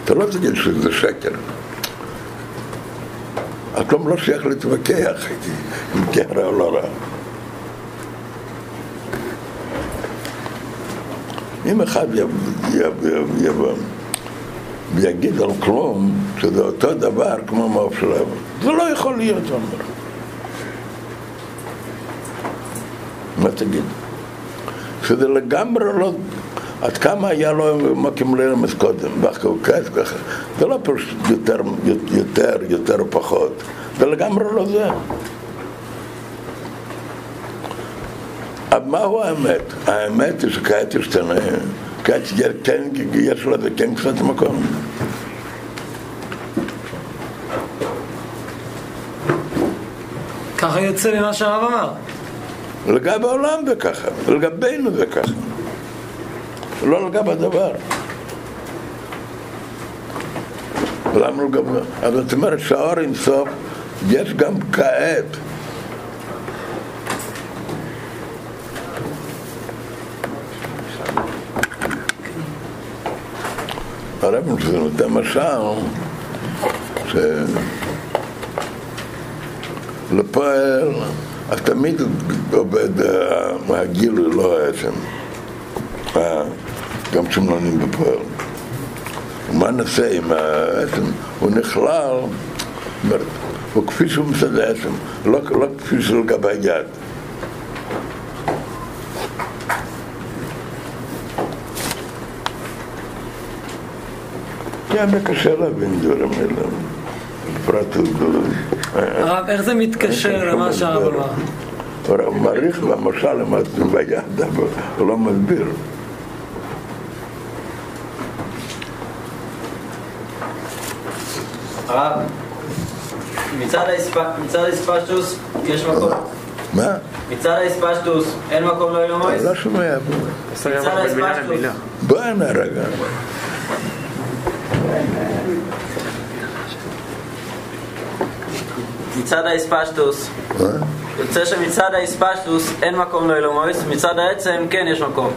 אתה לא תגיד שזה שקר. הכלום לא שייך להתווכח אם כן רע או לא רע. אם אחד יבוא ויגיד על כלום שזה אותו דבר כמו מעוף של אבא, זה לא יכול להיות, הוא אומר. מה תגיד? שזה לגמרי לא... עד כמה היה לו מקים לרמז קודם, ואחר כך, זה לא פשוט יותר, יותר, יותר פחות, זה לגמרי לא זה. אבל מהו האמת? האמת היא שכעת ישתנה, כעת כן, יש לזה כן קצת מקום. ככה יוצא ממה שהרב אמר. לגבי העולם זה ככה, לגבינו זה ככה. לא לגבי הדבר. למה לגבי... אז זאת אומרת שהאור אינסוף יש גם כעת הרב נותן משל ש... לפועל, אז תמיד עובד אה, הגילוי, לא העצם. אה, גם כשמלונים בפועל. מה נעשה עם העצם? הוא נכלל, הוא כפי שהוא מצד העצם, לא, לא כפי שהוא לגבי זה קשה להבין דברים האלה. בפרט הרב, איך זה מתקשר למה שהרב אמר? הוא מעריך במשל למדנו ביד, אבל הוא לא מסביר. הרב, מצד האספ- מצד האספשטוס יש מקום. מה? מצד האספשטוס אין מקום לאילומויס? לא שומע. רווח בין מילה למילה. בוא הנה רגע. מצד האספשטוס. מה? יוצא שמצד האספשטוס אין מקום לאילומויס, מצד העצם כן יש מקום.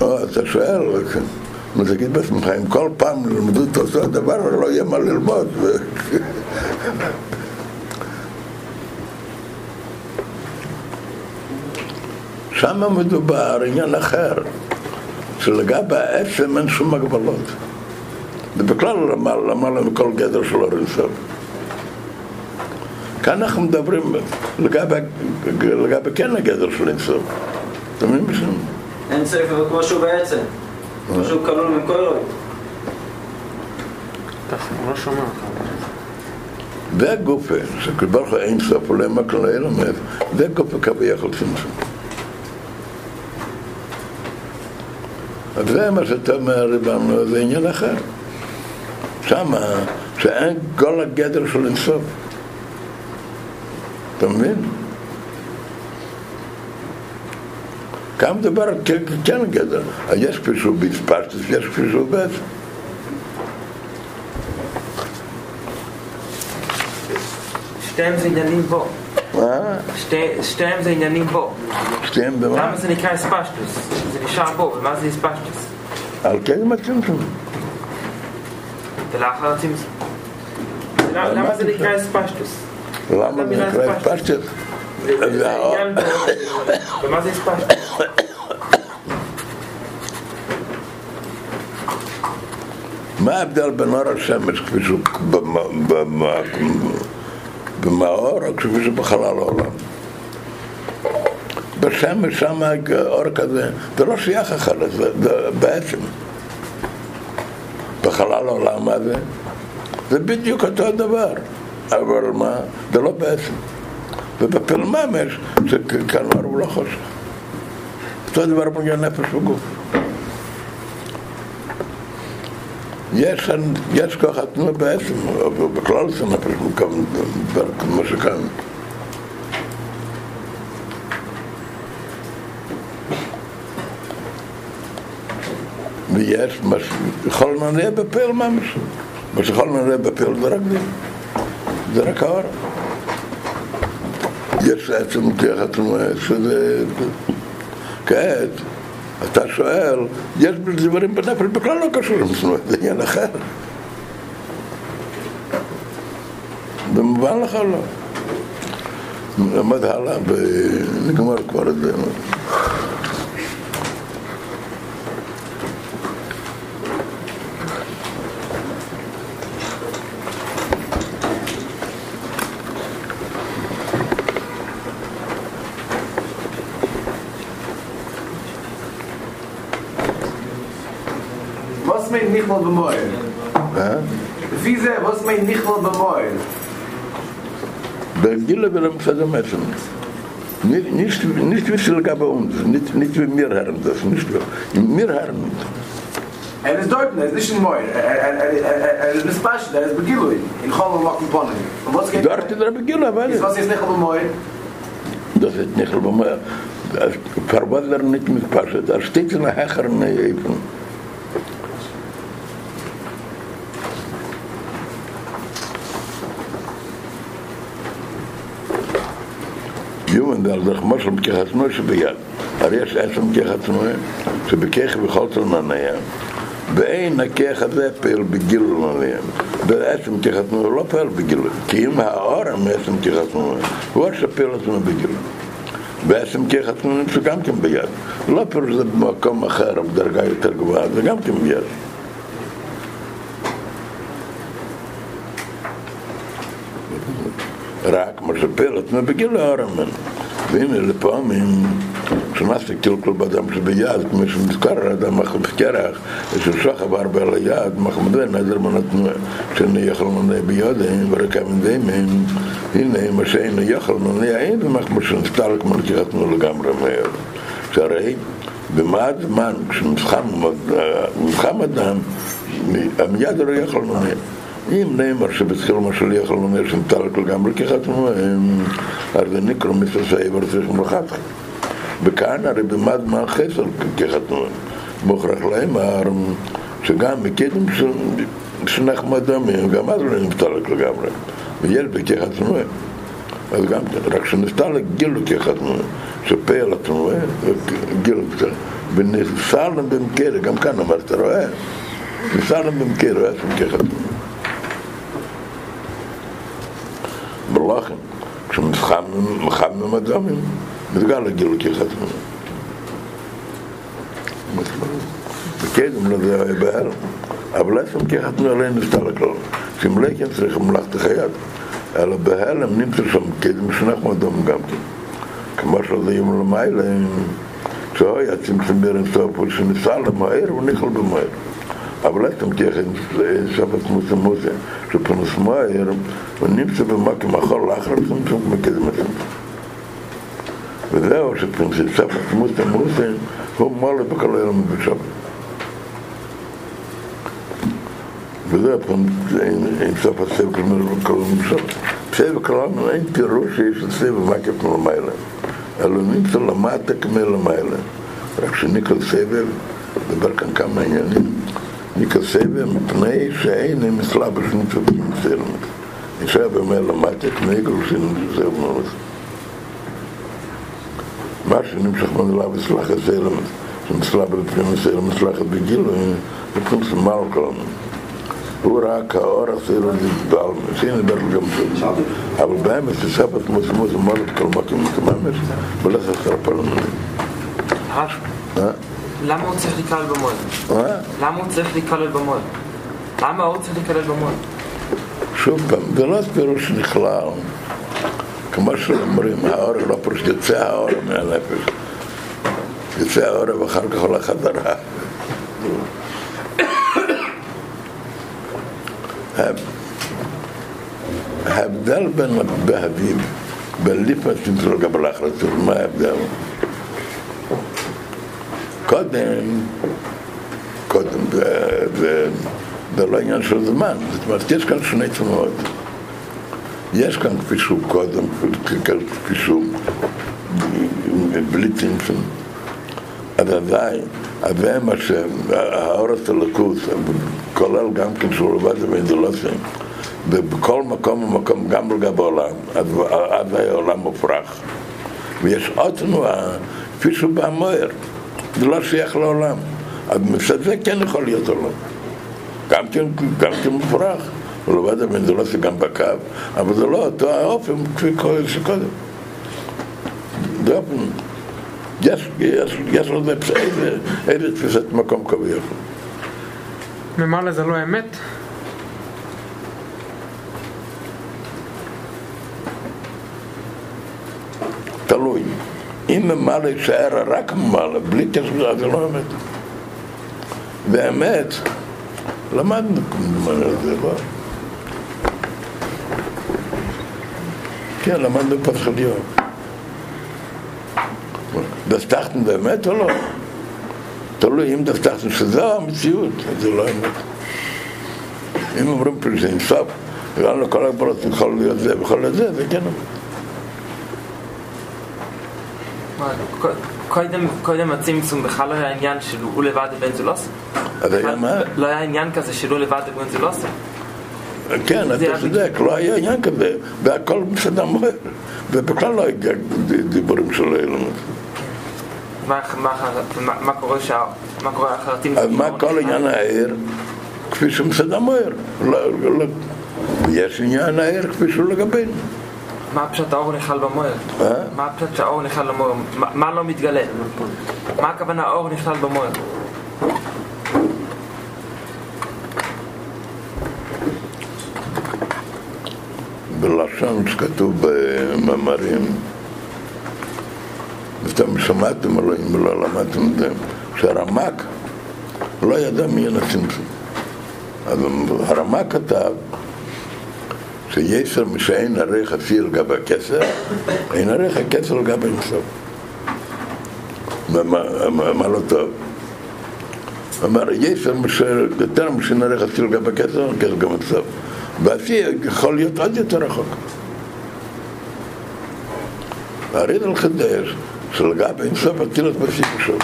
או, אתה שואל, נו תגיד בעצמך, אם כל פעם ילמדו את אותו הדבר, לא יהיה מה ללמוד. שם מדובר עניין אחר, שלגבי העצם אין שום הגבלות. ובכלל למעלה למעלה מכל גדר של אור אינסוף. כאן אנחנו מדברים לגבי, לגבי כן הגדר של אינסוף. אתה מבין בשביל? אין ספר כמו שהוא בעצם. כמו שהוא כלול מכל אלוהים. הוא לא שומע אותך. זה גופה, שכבר אין סוף, אולי מה כלל ילמד, זה גופה כביכול צמצום. זה מה שאתה אומר, זה עניין אחר. שמה, שאין כל הגדר של אינסוף. אתה מבין? כאן מדבר על כן- כן גדר. אז יש כפי שהוא יש כפי שהוא בעצם. שתיהם זה עניינים בו. שתיהם זה עניינים בו. שתיהם במה? למה זה נקרא אספשטוס? זה נשאר בו, ומה זה אספשטוס? על כן הצמצום. ולאחר הצמצום. למה- למה זה נקרא אספשטוס? למה מה זה נקרא אספשטוס? ומה זה אספשטוס? מה ההבדל בין אור השמש כפי שהוא במאור או שהוא בחלל העולם? בשמש שם אור כזה, זה לא שייך אחרת, זה, זה בעצם. בחלל העולם מה זה? זה בדיוק אותו הדבר, אבל מה? זה לא בעצם. ובפלממש זה אור הוא לא חושך. אותו דבר בעניין נפש וגוף. יש, יש כוח התנועה בעצם, אבל בכלל זה כמו שכאן. ויש מה שיכול נראה בפעיל ממש. מה שיכול נראה בפעיל זה רק זה. זה רק האור. יש עצם כוח התנועה שזה... כעת, אתה שואל, יש דברים בנפש בכלל לא קשור לתנועה, זה עניין אחר. במובן לך לא. נלמד הלאה ונגמר כבר את זה. Was mein nicht mal bemoil? אה? Wie ze, was mein nicht mal bemoil? בגילה ולמצד המצם. Nicht, nicht, nicht wie viel gab uns, nicht, nicht wie wir hören das, nicht wie wir hören. Er is dort, er is nicht in moil. Er is nicht spasch, er is begilui. In Cholm mak in Ponnen. Und was geht? Dort in der Begilla, weil Is was ist nicht mal bemoil? das ist nicht mehr. Für was er nicht mitpasst, er steht in der Hechern eben. יומן דאל דך משל בכך עצמו שביד. הרי יש עצם בכך עצמו שבכך בכל תלמניה. ואין הכך הזה פעל בגילו עליהם. בעצם עצמו לא פעל בגילו. כי אם האור מעצם כך עצמו, הוא שפעל עצמו בגילו. בעצם עצמו נמצא גם כן ביד. לא פירוש זה במקום אחר, בדרגה יותר גבוהה, זה גם כן ביד. רק משפר עצמו בגיל האורמן. והנה לפעמים, כשנעשה קלקול באדם שביד, כמו שנזכר האדם אחר בקרח, ששוח עבר בעל היד, מחמדו נדר מנתנו, שאינו יכול מנה בידיהם, ורקע מדיהם, הנה מה שאינו יכול מנה אין, ומחמד שנסתלק מלקיחתנו לגמרי מהר. שהרי במעט זמן, כשנבחם אדם, המיד לא יכול מנה. אם נאמר שבתחיל מה שלי יכול לומר שנטלק לגמרי כחתמו, אז זה נקרא מסוסי ורצח מלכתך. וכאן הרי במד מה חסר כחתמו. מוכרח להם שגם מקדם שנחמד דמים, גם אז לא נטלק לגמרי. ויש בכחתמו. אז גם רק שנסתלק גילו כחתמו, שפעל התנועה, גילו קצת. ונסלם במקרה, גם כאן אמרת, רואה? נסלם במקרה, היה שם כחתמו. בלוחם, כשמחמם אדומים, מתגלה גילו כחתמו. בקדם לא זה היה בהר, אבל עצם כחתמו עליהם נסתלק לו. שמלקן צריך מלאכת היד. אלא בהלם נמצא שם קדם שנחנו אדום גם כן. כמו שזה יום למעלה, כשהוא היה צמצם ברן סוף, שניסה למהר, הוא נכלל במהר. אבל עצם ככה, שבת מוסה מוסה, שפנוס מהר, הוא נמצא במקום אחר לאחר צמצום מקדם עצם. וזהו שפנוס שבת מוסה מוסה, הוא מלא בכל היום בשבת. וזה אין סוף כלומר כל המשל. סבב כלומר אין פירוש שיש לסבב מקף מלמעלה. אלא נמצא למטה כמו למעלה. רק שניקל סבב, דבר כאן כמה עניינים. סבב מפני שאין הם מסלבש נמצא במסלמת. נשאר במאל למטה כמו גרוסין סבב מלמעלה. מה שנמשך מנהלה בסלח הסלמת, שמסלבש בפני מסלמת, מסלחת בגילו, זה פונקס מלכלם. הוא רק האור הסיר בעל מסין דבר גם זה אבל באמת שספת מוסמוס מולד כל מקום מתממש ולך עשר פעמים למה הוא צריך להיכלל במועד? למה הוא צריך להיכלל במועד? למה הוא צריך להיכלל במועד? שוב פעם, זה לא פירוש נכלל כמו שאומרים, האור לא פירוש יוצא האור מהנפש יוצא האור ואחר כך הולך חזרה ההבדל בין בהביב, בין ליפנסים של קבלה אחרצות, מה ההבדל? קודם, קודם, זה לא עניין של זמן, זאת אומרת, יש כאן שני תנועות. יש כאן כפי שהוא קודם, כפי שהוא בלי צמצום. אז עדיין, אז מה שהאורס הלקוס, כולל גם כן שהוא לבד ואינדולוסים, ובכל מקום ומקום, גם לגבי העולם, אז היה עולם מופרך. ויש עוד תנועה, כפי שהוא בהמוער, זה לא שייך לעולם. מצד זה כן יכול להיות עולם. גם כן, גם כן מופרך. ולבד המנדולוסי גם בקו, אבל זה לא אותו האופן כפי שקודם. זה אופן. יש, יש, יש לזה איזה, תפיסת מקום כביכול. ממעלה זה לא אמת? תלוי. אם ממעלה יישאר רק ממעלה, בלי קשר, זה לא אמת. באמת, למדנו כמובן על זה, לא? כן, למדנו פסח עליון. דסטחתם באמת או לא? תלוי אם דסטחתם שזו המציאות, זה לא אמת. אם אומרים שזה אינסוף, וגם לכל הגבלות יכול להיות זה להיות זה, זה כן אמת. מה, ק- קודם, קודם הצמצום בכלל לא היה עניין של הוא לבד ובן? אז היה מה? לא היה עניין כזה שלו לבד ובן זולוס? כן, זה אתה היה צודק, לא היה עניין כזה, והכל בסדר מוהר, ובכלל לא היה דיבורים של אילנות. מה, קורה שה... מה כל עניין הער? כפי שמסדר מוהר. לא- לא- יש עניין הער כפי שהוא לגבינו. מה הפשט האור נכלל במויר? אה? מה הפשט שהאור נכלל במויר? מה- לא מתגלה? מה הכוונה האור נכלל במויר? בלשון שכתוב במאמרים, ואתם שמעתם אלוהים ולא למדתם את זה, שהרמק לא ידע מי הצמצום. אז הרמק כתב שיסר משאין ערך חצי על גבי הכסר, אין ערך הכסר על גבי אינסוף. מה- לא טוב? אמר, יסר יותר משאין חצי על גבי הכסר, כסר גם אינסוף. והשיא יכול להיות עוד יותר רחוק. הרידל חידש שלגבי אינסוף הטילות בשיא שוב.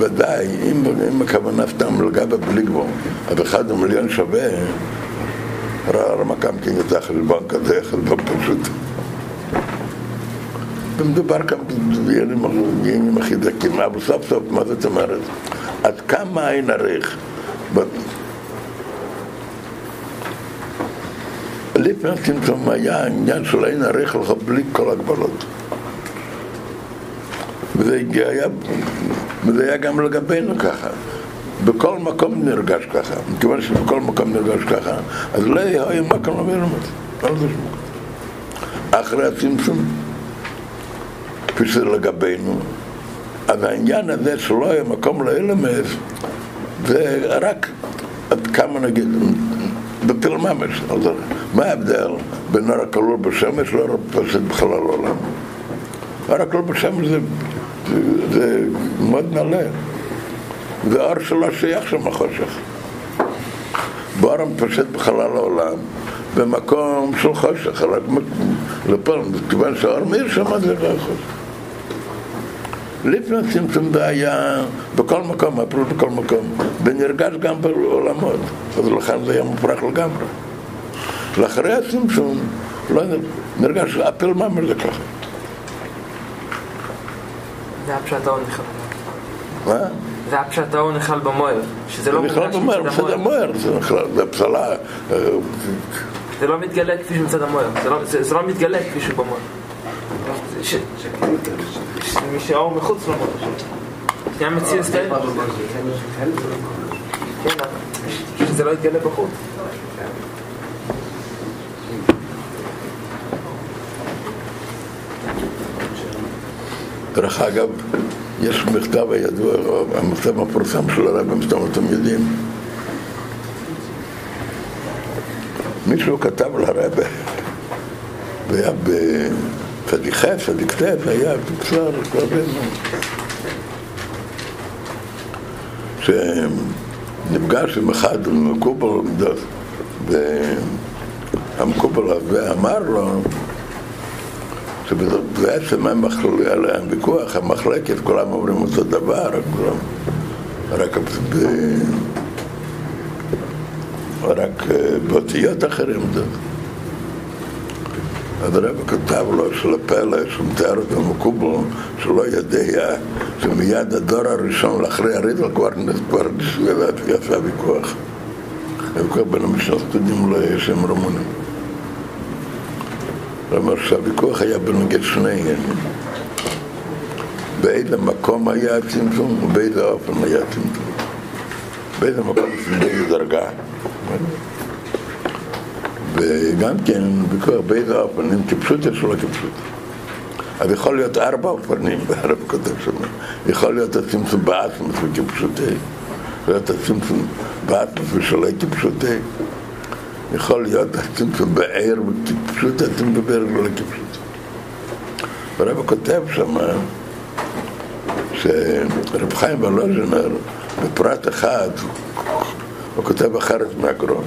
ודאי, אם, אם הכוונה סתם לגבי בלי גבוה, אז אחד המיליון שווה, רמקם כן יצא חשבון כזה, חשבון פשוט. ומדובר כאן בעניינים הכי דקים, אבל סוף סוף, מה זאת אומרת? עד כמה אין עריך? לפני הצמצום היה העניין של אין עריך לך בלי כל הגבלות. וזה הגיע- היה, וזה היה גם לגבינו ככה. בכל מקום נרגש ככה. מכיוון שבכל מקום נרגש ככה, אז לא היה מקום יודע שום מקום. אחרי הצמצום, כפי שזה לגבינו, אז העניין הזה שלא היה מקום ללמד, זה רק עד כמה נגיד, בפיל ממש, מה ההבדל בין אור הכלול בשמש לאור הפסד בחלל העולם? אור הכלול בשמש זה, זה, מאוד נעלה, זה אור שלא שייך שם החושך. באור המפשט בחלל העולם, במקום של חושך, רק לפה, כיוון שהאור מאיר שם זה לא חושך. לפני הצמצום זה היה בכל מקום, הפירוש בכל מקום, ונרגש גם בעולמות, אז לכן זה היה מופרך לגמרי. לאחרי הצמצום, לא נרגש, הפיל ממש זה ככה. זה האור נכלל. מה? זה הפשט האור נכלל במויר. שזה לא זה בכלל מורגש אומר, מצד. מויר, זה בכלל, זה פסלה. אה, זה לא מתגלה כפי שמצד המויר. זה לא- זה זה לא מתגלה כפי שהוא. זה ש- מי שהאור מחוץ למויר. שנייה מציע סטייל. כן, שזה לא יתגלה בחוץ. דרך אגב, יש מכתב הידוע, המכתב המפורסם של הרב, אם אתם יודעים. מישהו כתב לרבה, והיה בצדיק ח', צדיק ט', היה בקצר, רבנו, שנפגש עם אחד, עם מקובל, והמקובל הזה אמר לו, שבעצם הם היה להם ויכוח, המחלקת, כולם אומרים אותו דבר, כולם, רק, ב, רק באותיות אחרים. אז הרב כתב לו של הפלא, שמתאר אותו מקובל, שלא יודע שמיד הדור הראשון לאחרי הרידל כבר כבר יצא ויכוח. הוויכוח בין המשתתפים לשם רמונים. כלומר שהוויכוח היה בנוגד שני עניינים. באיזה מקום היה הצמצום ובאיזה אופן היה הצמצום. באיזה מקום באיזה דרגה. וגם כן ויכוח באיזה אופן, אם טיפשות יש או לא טיפשות. אז יכול להיות ארבע אופנים, הרב כותב שם. יכול להיות הצמצום באסמוס וכפשוטי. יכול להיות הצמצום באסמוס ושלא כפשוטי. יכול להיות אתם שבער וכפשוט אתם בבאר לא כפשוט. הרב כותב שם שרב חיים ולוז'נר בפרט אחד הוא כותב אחרת מהגרון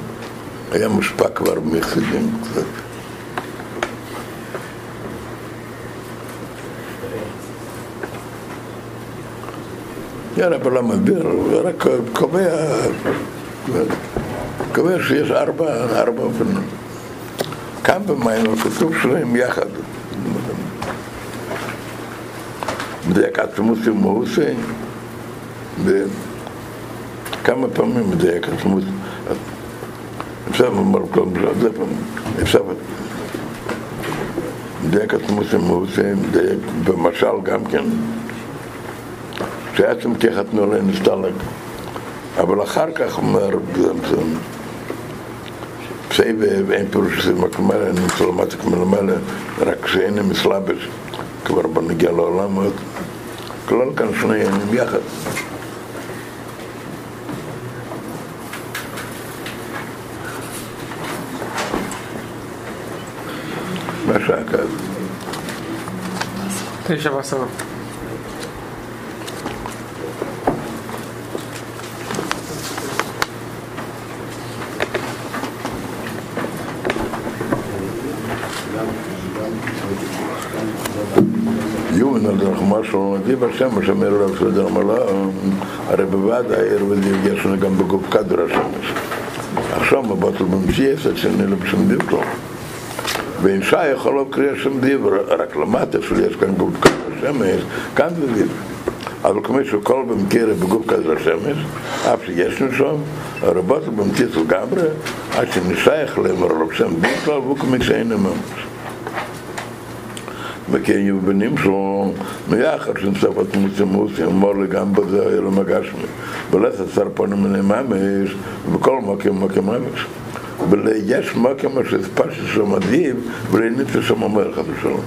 היה מושפע כבר מחסידים קצת יאללה, אבל לא מסביר, רק קובע קובע שיש ארבע, ארבע אופנים. כאן במים הכתוב שלהם יחד. מדייק עצמות ומאוסי, וכמה פעמים מדייק עצמות. אפשר לומר כל זה, אפשר מדייק עצמות ומאוסי, מדייק במשל גם כן. שעצם כחתנו עליהם נסתלק. אבל אומר, פסי ואין פירוש שזה מקמל, אני רוצה למטה כמלמעלה, רק שאין הם מסלבש, כבר בנגיע לעולם עוד. כלל כאן שני עניינים יחד. מה שעה כזה? תשע ועשרה. נתיב השמש, אומר רב סדר מלא, הרי בוודאי העיר יש לנו גם בגוף קדר השמש. עכשיו מבטל במציאס, עד שנלם שם דיברו. ואין שי יכול לא קריאה שם דיבר, רק למטה שיש כאן גוף קדר השמש, כאן זה דיבר. אבל כמו שכל במקרה בגוף קדר השמש, אף שיש לנו שם, רבותו במציאס לגמרי, עד שנשייך להם רב שם דיבר, והוא כמו שאין ממש. וכן יהיו בנים שלו מיחד שנספת מוסי אמור לי גם בזה היה לו מגשמי ולס עשר פונים מן ממש ובכל מקום מקום ממש. יש מקום שספש שם עדיף ולניצה שם המלך חס ושלום.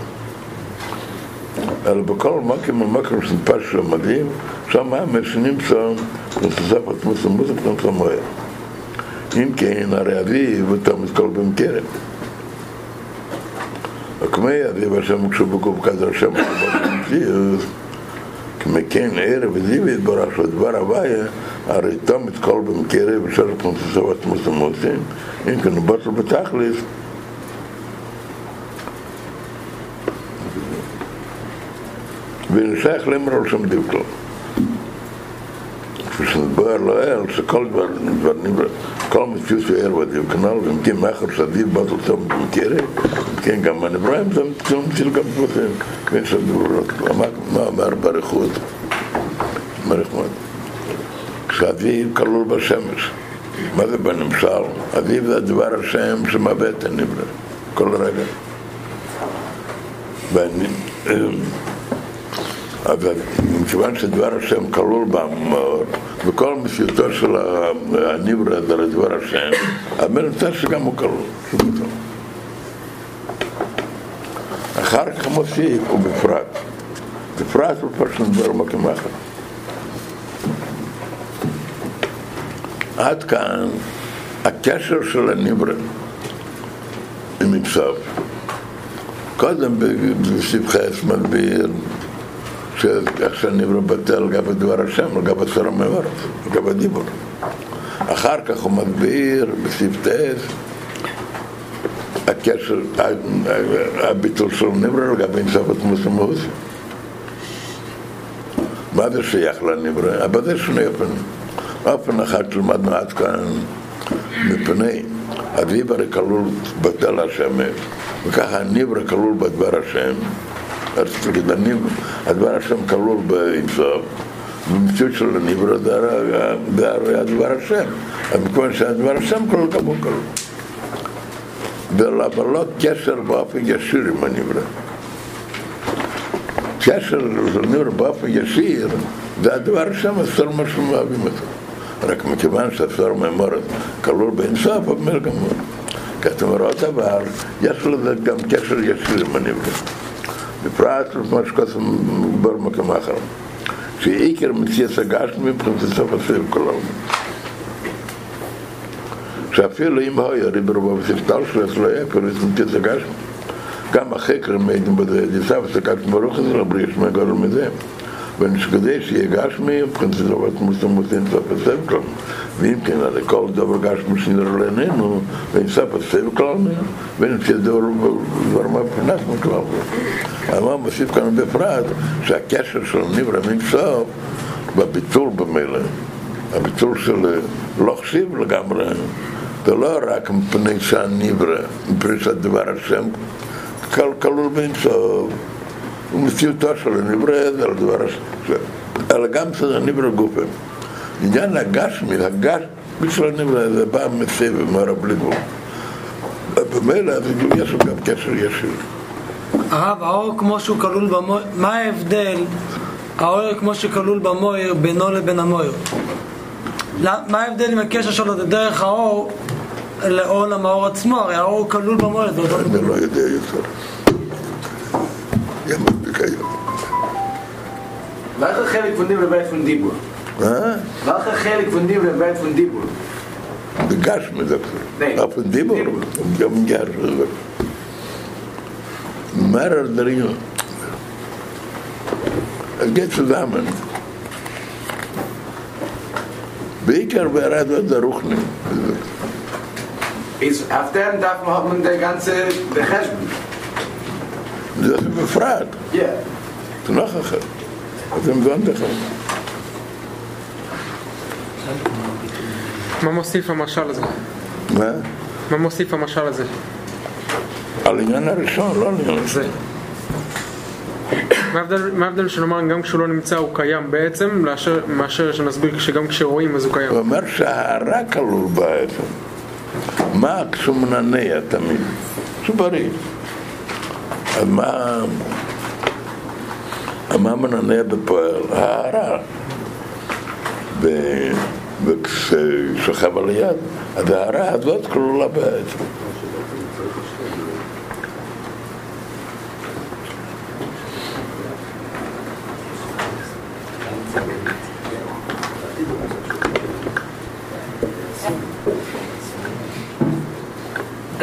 אלא בכל מקום המקום שספש שם עדיף שם ממש נמצא נספת מוסי מוסי פנצה מהר אם כן הרי אביב ותמיד כל במקרב וכמי אביב השם כשבקוב כדר השם במציאות כמי כן ערב וזיו יתברך של דבר הוויה הרי תמיד כל במקרב ושל פנוססוות מוסמוסים אם כן בטל בתכלס. ונשייך למרול שם דיוקלו כשנדבר לאל שכל דבר נברא כל מציאות של הדיוק כנ"ל ואם כן מאחר שעדיף בטל שם במקרב כן, גם הנבראים זה מציל גם דברים, כפי שדברות, מה אומר ברכות? ברכות. כשאביב כלול בשמש, מה זה בנמשל? אביב זה דבר השם שמבט את הנברא, כל רגע. אבל מכיוון שדבר השם כלול בה מאוד, וכל מציאותו של הנברא זה לדבר השם, אבל נמצא שגם הוא כלול. אחר כך מוסיף, ובפרט. בפרט הוא פשוט דבר מקום אחר. עד כאן הקשר של הניברא עם עפסו. קודם בסבחס מסביר שאיך שהניברא בטל לגבי דבר השם, לגבי צור המאור, לגבי דיבור. אחר כך הוא מסביר בסבטס הקשר, הביטול של נברא לגבי אינסופת מוסמוס. מה זה שייך לנברא? אבל זה שני אופנים. אופן אחד שלמדנו עד כאן מפני הרי כלול בתל השמש, וככה הנברא כלול בדבר השם. רציתי להגיד, הדבר השם כלול באינסוף. במציאות של הנברא זה הרי הדבר השם. מכיוון שהדבר השם כלול גם הוא כלול. אבל לא קשר באופן ישיר עם הנברא. קשר לנברא באופן ישיר זה הדבר שם אסור מה שמאהבים אותו. רק מכיוון שאסור מאמורת כלול באינסוף, אומר גמור. כתוב עוד דבר, יש לזה גם קשר ישיר עם הנברא. בפרט למה שכתוב במקום אחר. שעיקר מציאס הגשמי מבחינת סוף הסביב כל. שאפילו אם היה ריבר ובספטל שלו לא היה פירוש מציאס הגשמי. גם החקר מעידים בזה, דיסה וסקת ברוך הזה, רבי ישמע גדול מזה. ונשכדי שיהיה גשמי, מבחינת סוף מוסם מוסין סוף הסביב כלל. ואם כן, הרי כל דבר גשמי שנראה לעינינו, ואין סוף הסביב כלל ממנו, ונמצא דבר מבחינת מכלל. אבל מוסיף כאן בפרט שהקשר של נברא מן סוף בביטול במילא. הביטול של אה, לא חשיב לגמרי, זה לא רק מפני שהנברא, מפני שהדבר השם כל כלול באינסוף, ומציאותו של הנברא זה על דבר השם, אלא גם של הנברא גופה. עניין הגשמי, הגשמי של הנברא זה בא מסביב, מראה בלי גבול. במילא יש לו גם קשר ישיר. הרב, האור כמו שהוא כלול במויר, מה ההבדל, האור כמו שכלול במויר, בינו לבין המויר? מה ההבדל עם הקשר שלו דרך האור לעולם האור עצמו? הרי האור כלול במויר, אותו אני לא יודע יותר. ja, maar ik kan je ook. Welke gelijk van die bereid van die boer? Huh? Welke gelijk van die bereid van die boer? De gas met dat. Nee. Ja, van die boer. Ja, van die boer. Maar er is er Beker bereid wat de roek niet. Is af darf man den ganze Beherrschung. זה. זה לא אחר. אתם הבנת אחר. מה מוסיף המשל הזה? מה? מה מוסיף המשל הזה? על העניין הראשון, לא על העניין זה. הראשון. מה ההבדל- שנאמר גם כשהוא לא נמצא הוא קיים בעצם, מאשר שנסביר שגם כשרואים אז הוא קיים? הוא אומר שההערה כלול בעצם. מה כשהוא מנענע תמיד? שהוא בריא. אז מה... מה מנענע בפועל? ההערה. ו- וכששוכב על היד, אז ההערה הזאת כלולה בעצם.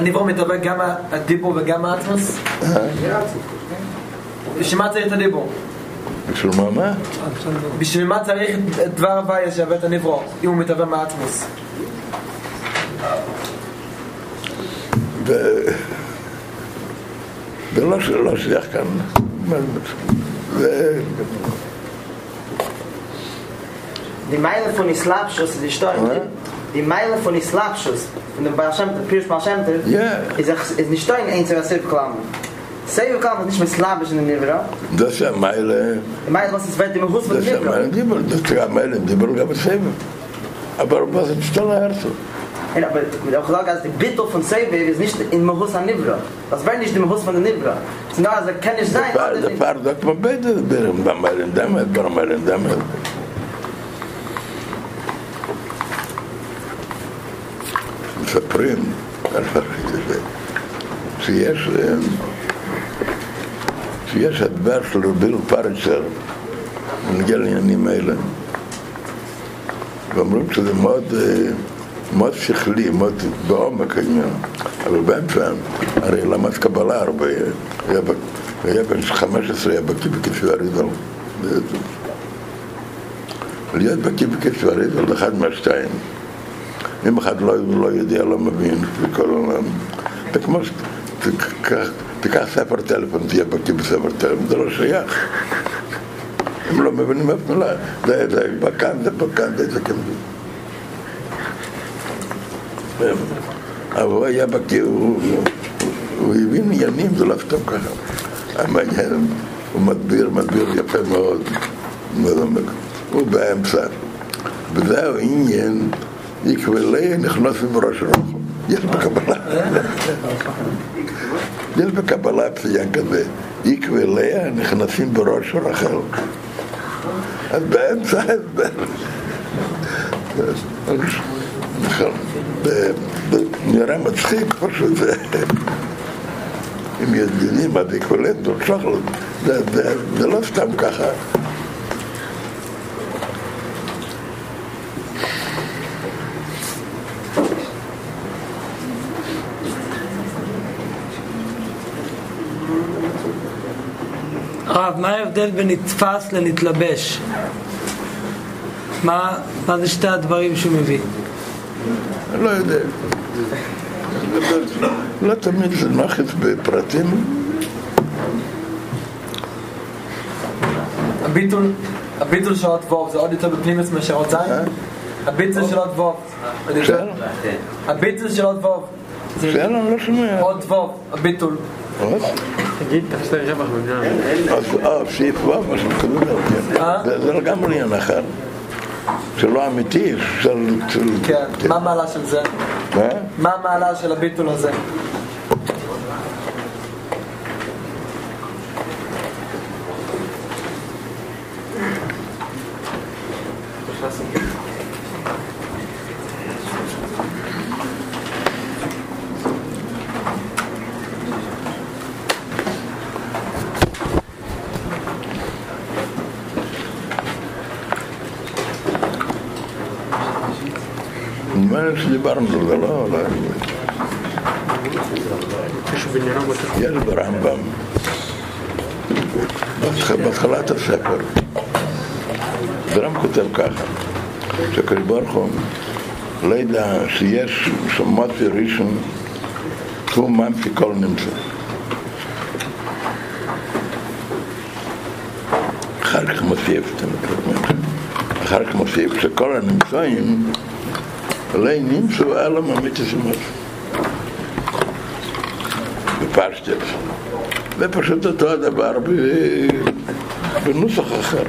הדיבור מתהווה גם הדיבור וגם האטמוס? בשביל מה צריך את הדיבור? בשביל מה מה? בשביל מה צריך את דבר הוויה שווה את הנברו, אם הוא מתהווה מהאטמוס? זה לא לא שייך כאן. זה- Die Meile von Islapschus, die Steuern, die Meile von Islapschus, von dem Baal Shem Tov, Pirush Baal Shem Tov, Ja. ist ach- ist nicht Steuern eins oder Seif Klam. Seif Klam ist nicht mit Slavisch in dem Nivra. זה שהמיילה, Die Meile, was ist wert im Hus von זה dem Nivra. שהמיילה דיבר, זה שהמיילה דיבר גם בסבב. אבל was ist still הרצל? Ja, aber mit auch gesagt, als die Bittel von Seif ist nicht in dem Hus an Nivra. Das wäre nicht im Hus von der Nivra. Es ist nur, also kann nicht sein, oder זה nicht. פער זאת מבדת, במיילה דמת, במיילה דמת. מספרים על זה, שיש אה, שיש הדבר של רביל פרצר בנגיע לעניינים האלה. ואומרים שזה מאוד, אה, מאוד שכלי, מאוד בעומק העניין. אבל באמצע, הרי למד קבלה הרבה? היה, בן 15, היה בקיא בכתבי אריזל להיות בקיא אריזל זה אחד מהשתיים אם אחד לא, לא יודע, לא מבין, וכל העולם. זה כמו שתיקח תיקח ספר טלפון, תהיה בקיא בספר טלפון, זה לא שייך. הם לא מבינים אף מילה. זה, בכאן, זה בכאן, זה זה כן. אבל הוא היה בקיא, הוא, הבין עניינים, זה לא סתם ככה. המעניין, הוא מדביר, מדביר יפה מאוד. הוא באמצע. וזהו עניין, יקבלי נכנסים בראש רוחו. יש בקבלה. יש בקבלה ציין כזה, יקבליה נכנסים בראש רחל. אז באמצע ההסבר. נכון. נראה מצחיק פשוט. אם יודעים מה זה קולט זה לא סתם ככה. הרב, מה ההבדל בין נתפס לנתלבש? מה, מה זה שתי הדברים שהוא מביא? אני לא יודע. לא תמיד זה נחת בפרטים. הביטול, הביטול של עוד ווב זה עוד יותר בפנימוס מאשר עוד זין? הביטול של עוד יותר? הביטול של עוד בסדר, אני לא שומע. עוד ווב, הביטול. עוד? תגיד, תעשה רווח. אז אה, סעיף ו', מה שמקודם כן. אה? זה זה לגמרי עניין אחר. זה לא אמיתי, של... של- כן, מה המעלה של זה? מה? מה המעלה של הביטול הזה? על זה, לא? לא. בניינו בטח. יש ברמב"ם, בהתח- בהתחלת הספר, הרמב"ם כותב ככה, שהקדוש ברוך הוא לא ידע שיש שמותי ראשון שהוא ממציא כל נמצא. אחר כך מוסיף, אחר כך מוסיף שכל הנמצאים לא נמצאו אלא ממיתי שמות. בפשטס. זה פשוט אותו הדבר בנוסח אחר.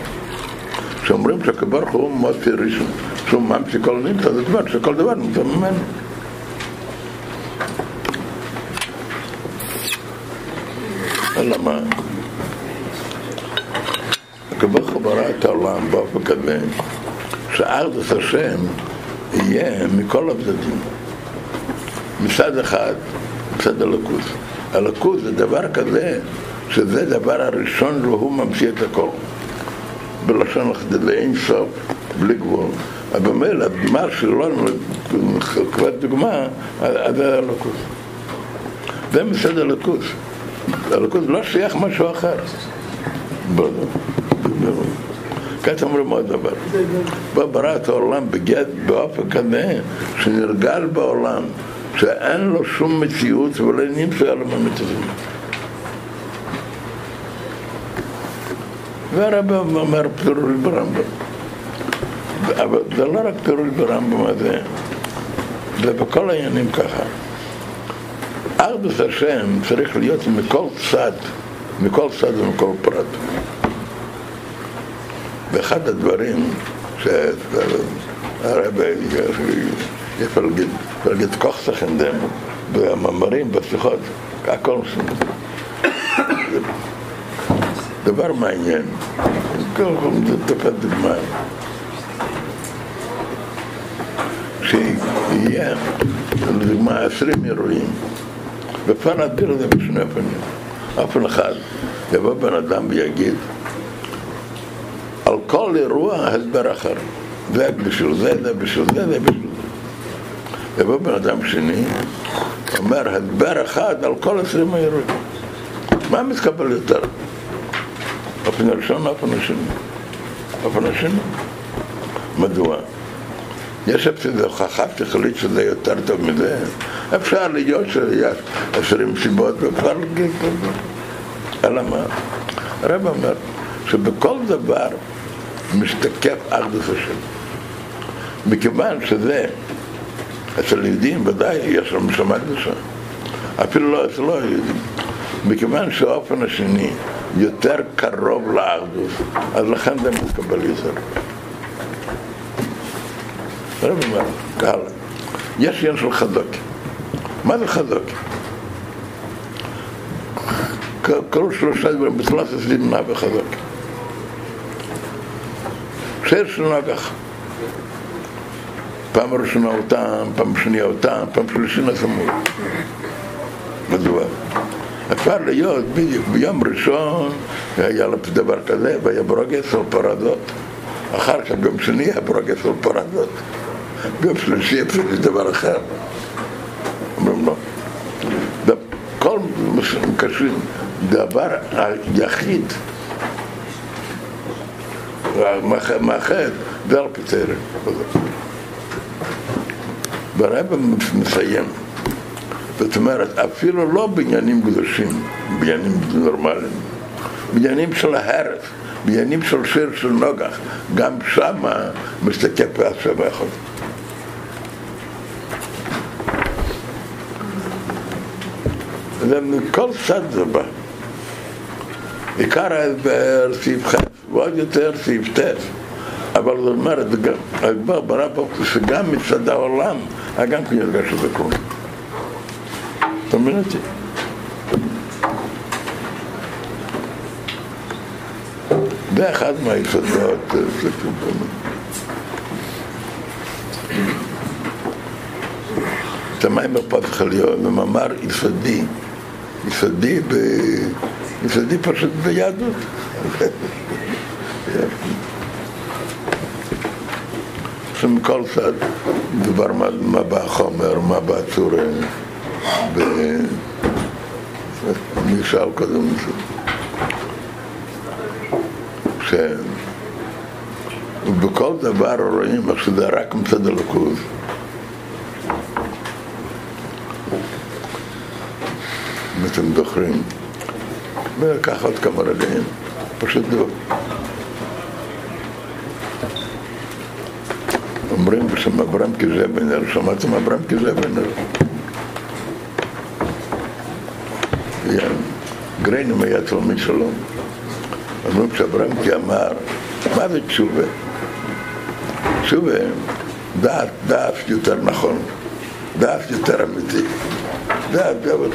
כשאומרים שהקבר הוא מוציא ראשון, שהוא ממציא כל נמצא, זאת אומרת שכל דבר נמצא ממנו. אלא מה? הקבר ברא את העולם באופן כזה שארדוס השם יהיה מכל הצדדים. מצד אחד, מצד הלכות. הלכות זה דבר כזה, שזה דבר הראשון והוא ממציא את הכל. בלשון לאין סוף, בלי גבול. אבל במילא, מה שלא כבר דוגמה, אז זה הלכות. זה מצד הלכות. הלכות לא שייך משהו אחר. ברור. כעת אומרים עוד דבר. בא ברא את העולם בגט באופן כזה שנרגל בעולם, שאין לו שום מציאות ולא נמצא על המציאות. והרב אומר פירוש ברמב"ם. אבל זה לא רק פירוש ברמב"ם הזה, זה בכל העניינים ככה. אחדוס השם צריך להיות מכל צד, מכל צד ומכל פרט. ואחד הדברים שהרב כוח סכנדם במאמרים, בשיחות, הכל דבר מעניין. כל פעם זה תופעת דוגמה. שיהיה, לדוגמה, עשרים אירועים, ואפשר להגדיר את זה בשני אופנים. אופן אחד, יבוא בן אדם ויגיד, על כל אירוע הסבר אחר. זה בשביל זה, זה בשביל זה, זה בשביל זה. יבוא בן אדם שני, אומר הסבר אחד על כל עשרים האירועים. מה מתקבל יותר? אופן הראשון, אופן השני. אופן השני. מדוע? יש איזו הוכחה שכלית שזה יותר טוב מזה. אפשר להיות שיש עשרים סיבות ואפשר להגיד כזה. אלא מה? הרב אומר שבכל דבר משתקף ארדוס השם. מכיוון שזה, אצל יהודים ודאי יש שם שם קדושה, אפילו לא אצל לא יהודים. מכיוון שהאופן השני יותר קרוב לארדוס, אז לכן זה מתקבל יותר. הרב אומר, קהל, יש עניין של חזוק. מה זה חזוק? קרו שלושה דברים, בתחילת הסדים נע בחדוקים. 16 שנה ככה. פעם ראשונה אותם, פעם שנייה אותם, פעם שלישית נחמו. מדוע? אפשר להיות בדיוק ביום ראשון, היה לה דבר כזה, והיה ברוגס על פרדות. אחר כך ביום שני היה ברוגס על פרדות. ביום שלישי אפילו יש דבר אחר. אומרים לו. לא. לא. כל מה מקשרים, דבר היחיד מאחד זה על פטרת והרב מסיים זאת אומרת, אפילו לא בעניינים קדושים, בעניינים נורמליים, בעניינים של ההרס, בעניינים של שיר של נוגח, גם שמה מסתכל פרס שווה יכול. ומכל צד זה בא. עיקר ההסבר סעיף ח' ועוד יותר סעיף ט', אבל זאת אומרת, הגבר ברא פה שגם מצד העולם, גם כן ירגש את זה כלום. אתה מבין אותי? זה אחד מהיסודות של קומפונים. את המים בפתח עליון, במאמר יסודי, יסודי. יסודי פשוט ביהדות. שמכל צד מדובר מה, מה בחומר, מה בצורה, מי שאל קודם ש... ובכל דבר רואים איך שזה רק מצד הלכוז. אם אתם זוכרים, ולקח עוד כמה רגעים, פשוט לא. אומרים בשם אברהם כזבנר, שמעתם אברהם כזבנר? גריינים היה תלמיד שלום. אומרים שאברמקי אמר, מה זה תשובה? תשובה, דעת, דעת יותר נכון, דעת יותר אמיתי, דעת זה אבל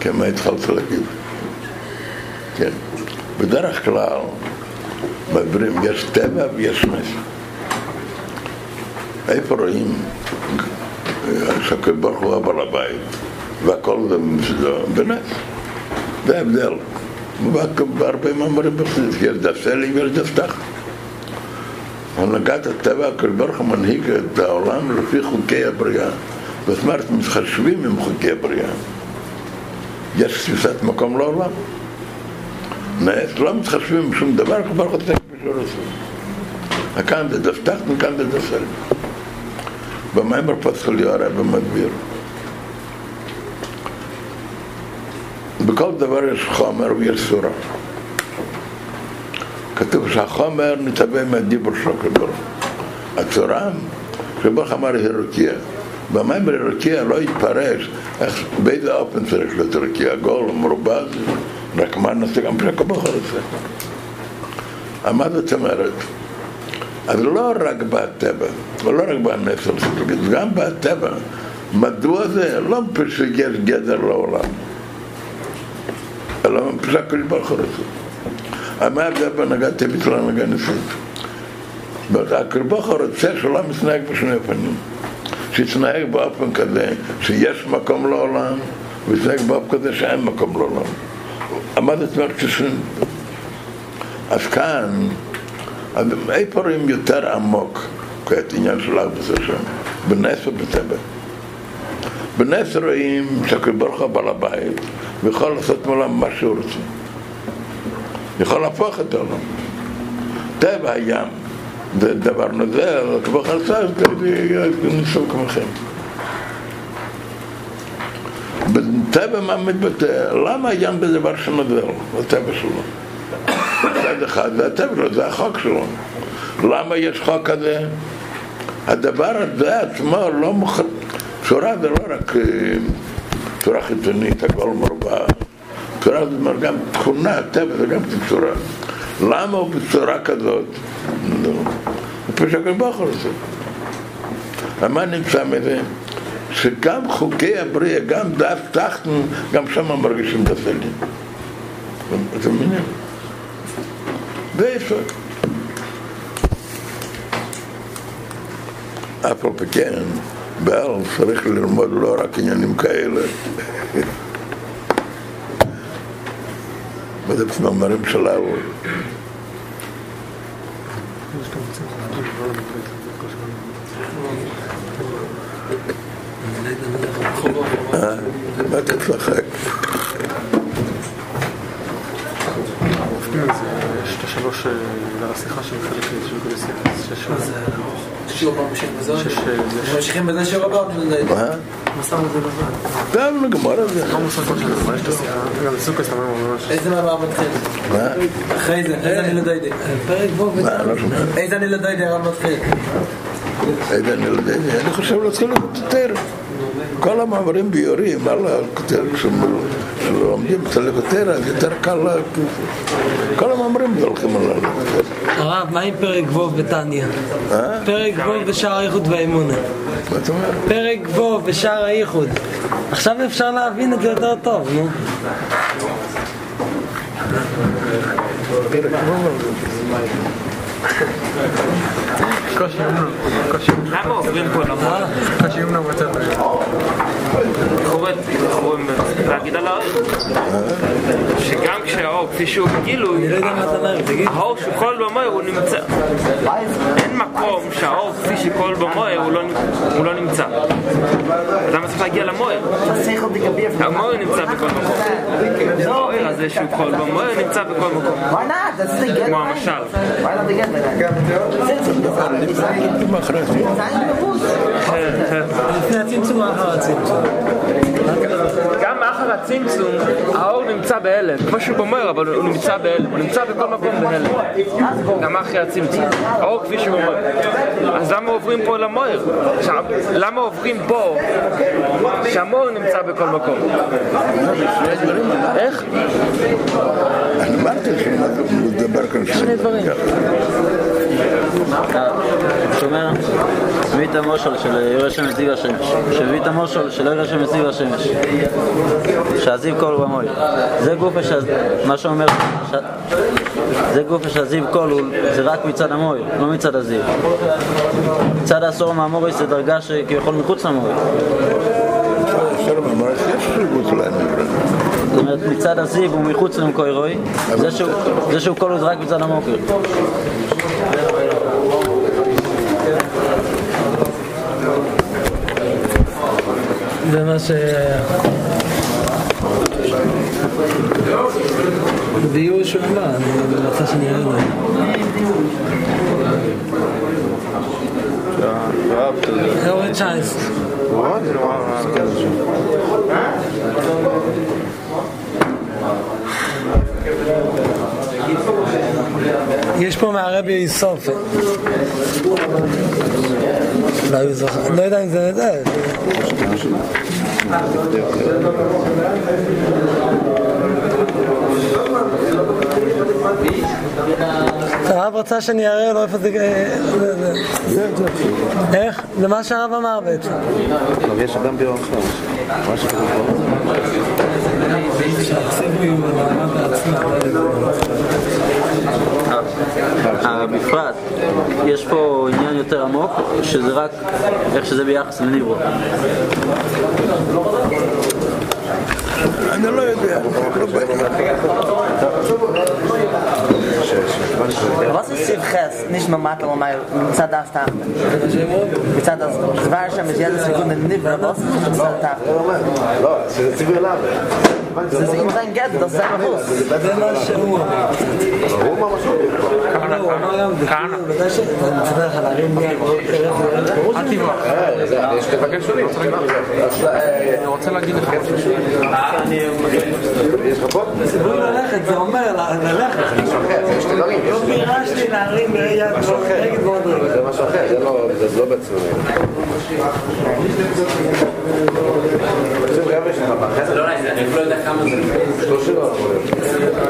כן, מה התחלת להגיד? כן. בדרך כלל, בעברים יש טבע ויש נס. איפה רואים שהקדוש ברוך הוא הבעל הבית? והכל זה מסודר, בנס. זה ההבדל. בהרבה מאמרים בחסידות, יש דסלים ויש דסתח. הנהגת הטבע, הקדוש ברוך הוא מנהיג את העולם לפי חוקי הבריאה. זאת אומרת, מתחשבים עם חוקי הבריאה. יש תפיסת מקום לעולם. לא מתחשבים עם שום דבר, הקדוש ברוך הוא תתק בשביל לעשות. כאן דסלים. במים פסחו לי הרב מסביר. בכל דבר יש חומר ויש צורה. כתוב שהחומר נתהווה מהדיבור של הקדוש. הצורה, שברוך אמר היא רקיע. במים רקיע לא יתפרש באיזה אופן צריך להיות רקיע, גול, מרובז, רק מה נעשה גם פרק הבוחר הזה. מה זאת אומרת? אז לא רק בטבע, ולא רק בנפש, גם בטבע. מדוע זה? לא פשוט שיש גדר לעולם. אלא פשוט הקדוש ברוך הוא רוצה. מה ההבדל בהנהגה טבעית להנהגה נשיאית? הקדוש ברוך הוא רוצה שלא מתנהג בשני אופנים. שיתנהג באופן כזה שיש מקום לעולם, ויתנהג באופן כזה שאין מקום לעולם. אומרת כששים? אז כאן, אז איפה רואים יותר עמוק את העניין של ארבע השם? בנס ובטבע. בנס רואים שהקדוש ברוך הוא בעל הבית ויכול לעשות מעולם מה שהוא רוצה. יכול להפוך את העולם. טבע הים זה דבר נוזל, כבר חסר, ניסו כמוכם. בטבע מה מתבטא? למה הים זה דבר שנוזל? זה הטבע שלו. צד אחד זה הטבע שלו, זה החוק שלו. למה יש חוק כזה? הדבר הזה עצמו לא מוכן... צורה זה לא רק צורה חיצונית, הכל מרובע. צורה זה גם תכונה, טבע זה גם צורה. למה הוא בצורה כזאת? זה פשוט הכל בחור הזה. ומה נמצא מזה? שגם חוקי הבריאה, גם דף תחתן, גם שם מרגישים את הסלים. אתם מבינים? זה יסוד. אף על פי כן, בעל צריך ללמוד לא רק עניינים כאלה. וזה מאמרים שלנו. מה אתה צוחק? יש את השלוש, השיחה של חלק של גודל שש. שיעור הבא ממשיך בזה? שש, ממשיכים בזה שיעור הבא? מה? מסר את זה לבד. גם לגמר הזה. לא את. איזה מאמר מתחיל? מה? אחרי זה, איזה אני שומע. איזה אני יודע, הרב מתחיל. איזה אני יודע, אני חושב להתחיל לכותר. כל המאמרים ביורים, על הכותר, כשלומדים את הכותר, אז יותר קל, לה- כל המאמרים הולכים על הכותר. הרב, מה עם פרק ו' בתניא? אה? פרק ו' בשער האיחוד והאמונה. מה אתה אומר? פרק ו' בשער האיחוד. עכשיו אפשר להבין את זה יותר טוב, נו. קושי אמנו, קושי אמנו. למה עוברים פה למות? קושי אמנו בצד. חורת, חורים להגיד על האור. שגם כשהאור, כפי שהוא בגילוי. האור שהוא כל במויר הוא נמצא. אין מקום שהאור כפי שכל במויר הוא לא- הוא לא נמצא. למה צריך להגיע למויר? שכל. המויר נמצא בכל מקום. המויר הזה שהוא כל במויר נמצא בכל מקום. כמו. המשל. לפני הצמצום הצמצום? גם אחר הצמצום, האור נמצא בהלם, כמו שהוא במויר, אבל הוא נמצא בהלם, הוא נמצא בכל מקום בהלם. גם אחרי הצמצום, האור כפי שהוא במויר. אז למה עוברים פה למויר? עכשיו, למה עוברים פה שהמויר נמצא בכל מקום? איך? אני אמרתי שמדבר כאן שני דברים. אומרת, מביא את המושל של ירא שם מזיו השמש, שהביא את המושל של ירא שם מזיו השמש, שהזיו קול במוי. זה ש... מה שאומר. זה גופה שהזיו קול הוא... זה רק מצד המוי, לא מצד הזיו. מצד העשור מהמורי זה דרגה שכביכול מחוץ לנברא. זאת אומרת, מצד הזיו הוא מחוץ למקוירוי, זה שהוא, הוא זה רק מצד המוקר. זה מה שהיה. דיור שהוא אני רצה שאני אראה לו. רואה 19. יש פה מהרבי איסוף. לא לא יודע אם זה. הרב רצה שאני אראה לו איפה זה... אה, זה- זה. איך? זה מה שהרב אמר בעצם. יש גם ביום אחר. בפרט, יש פה עניין יותר עמוק, שזה רק איך שזה ביחס לניברו. אני לא יודע, לא. Was ist Sivches? Nicht nur Matel und Meil, מצד האסתר. מצד הדבר שם יש ידע סגונד נברא, was ist האסתר? לא, זה ציווי אליו. זה זה אם זה אין גט, das ist ein Haus. זה מה שהוא אמר. הוא אמר משהו. זה ש... אתה מצטער לך להרים יד, אל תברח. יש כתבים שונים. אני רוצה להגיד לך משהו. יש לך פה? ציווי ללכת, זה אומר ל- ללכת. זה שתי דברים. לא פירשתי להרים יד, נגד רגע. זה משהו אחר, זה לא זה לא לך בחדר? לא, אני לא יודע כמה זה. 30 דולר.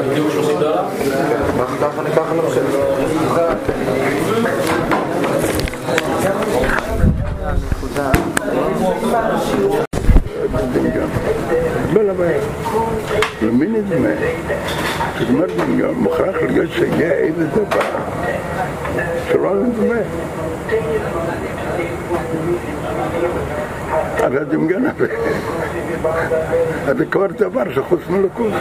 בדיוק 30 דולר? ככה, ככה, אני ככה לא חושב. בלה ביה. למי נדמה? נדמה דמיון, מוכרח להיות שיהיה איזה דבר שלא נדמה. אז הדמיון הזה אז זה כבר דבר שחוץ מלכות.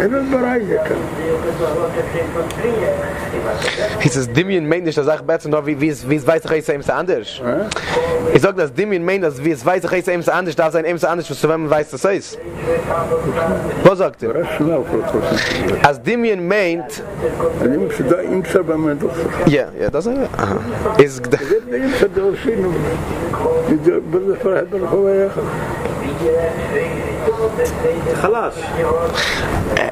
אין עוד ברייזה כאן. Ist es Dimien meint nicht, dass ich besser noch wie, wie es, weiß, ich heiße ihm so anders? Ich sag, dass Dimien meint, dass wie es weiß, ich heiße ihm so anders, darf sein ihm so anders, was zu wenn man weiß, das heißt. Was sagt er? Als Dimien meint, אני ja, ja, das ist, aha. Ist, bin خلاص hoch. Khalas.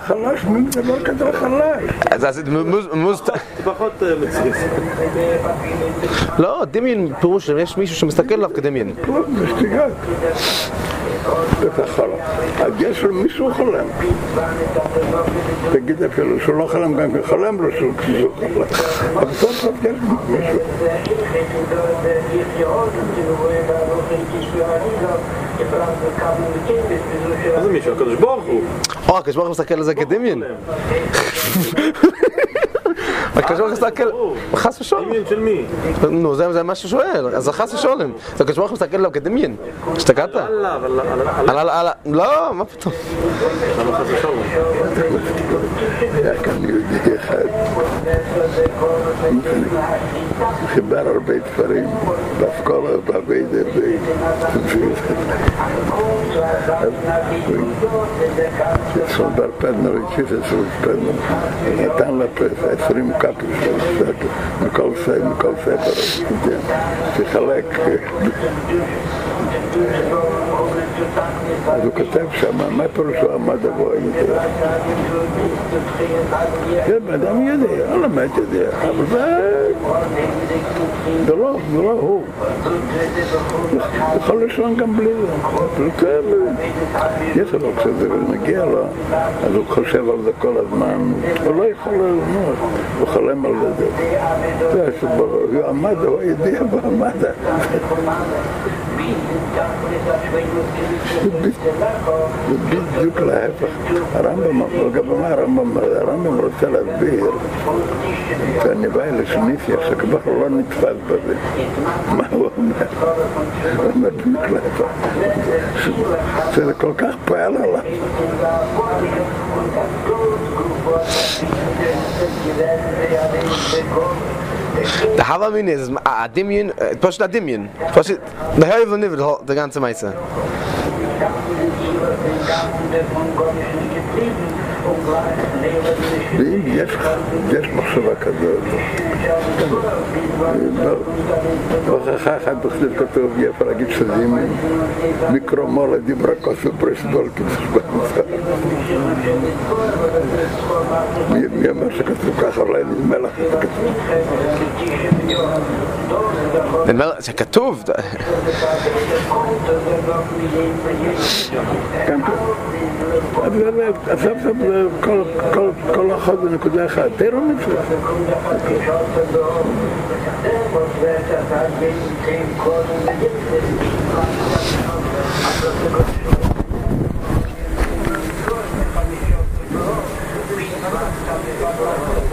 Khalas, äh, mir da mal kan doch khalas. Das ist muss muss פחות מצריס. לא, דמיין פירוש, יש מישהו שמסתכל עליו כדמיין. לא, לא, זה שטויות. זה חלם. אז יש לו מישהו חולם. תגיד אפילו שהוא לא חלם, גם כן חלם לו שהוא שהוא חלם. אבל סוף סוף יש מישהו. מה זה מישהו? הקדוש ברוך הוא. או, הקדוש ברוך הוא מסתכל על זה כדמיין. הקדוש ברוך הוא מסתכל, חס ושלום. דמיין של מי? נו, זה זה מה שהוא שואל, אז זה חס ושלום. אז הקדוש ברוך הוא מסתכל עליו כדמיין. השתגעת? על- על- על- על- לא, מה פתאום? למה חס ושלום? היה כאן יהודי אחד. חיבר הרבה ספרים, באסכולה, באביידה, סולבר פדנר, הציף את סולבר פדנר, נתן לה פרס, עשרים קאפים של ספר, מכל ספר, מכל ספר, תחלק. אז הוא כותב שם, מה פירושו עמד אבו יותר? כן, בן אדם יודע, לא באמת יודע, אבל זה... זה לא, זה לא הוא. יכול לישון גם בלי זה. יש לו כשזה מגיע לו, אז הוא חושב על זה כל הזמן, הוא לא יכול לנוח, הוא חולם על זה. זה שברור, הוא עמד, הוא ידיע ועמד. זה בדיוק להפך. הרמב"ם, לגבי מה הרמב"ם, הרמב"ם רוצה להסביר שאני בא אל השניסיה שכבר לא נתפס בזה. מה הוא אומר? הוא אומר בדיוק להפך. שזה כל כך פועל עליו. Der Havamin ist a Dimien, פשוט a Dimien. פשוט, der Höhe von Nivel, der ganze Meise. ואם יש, יש מחשבה כזאת, בהוכחה אחת בכלל כתוב, יפה להגיד שזה עם מיקרומולה דיברה כוסו פרסדול מי מי אומר שכתוב ככה? אולי נדמה לך שכתוב. נדמה לי שכתוב, כן, כן. אז זה- אז סוף סוף זה כל- כל- כל החוד זה נקודה אחת. תראו מצווה. Thank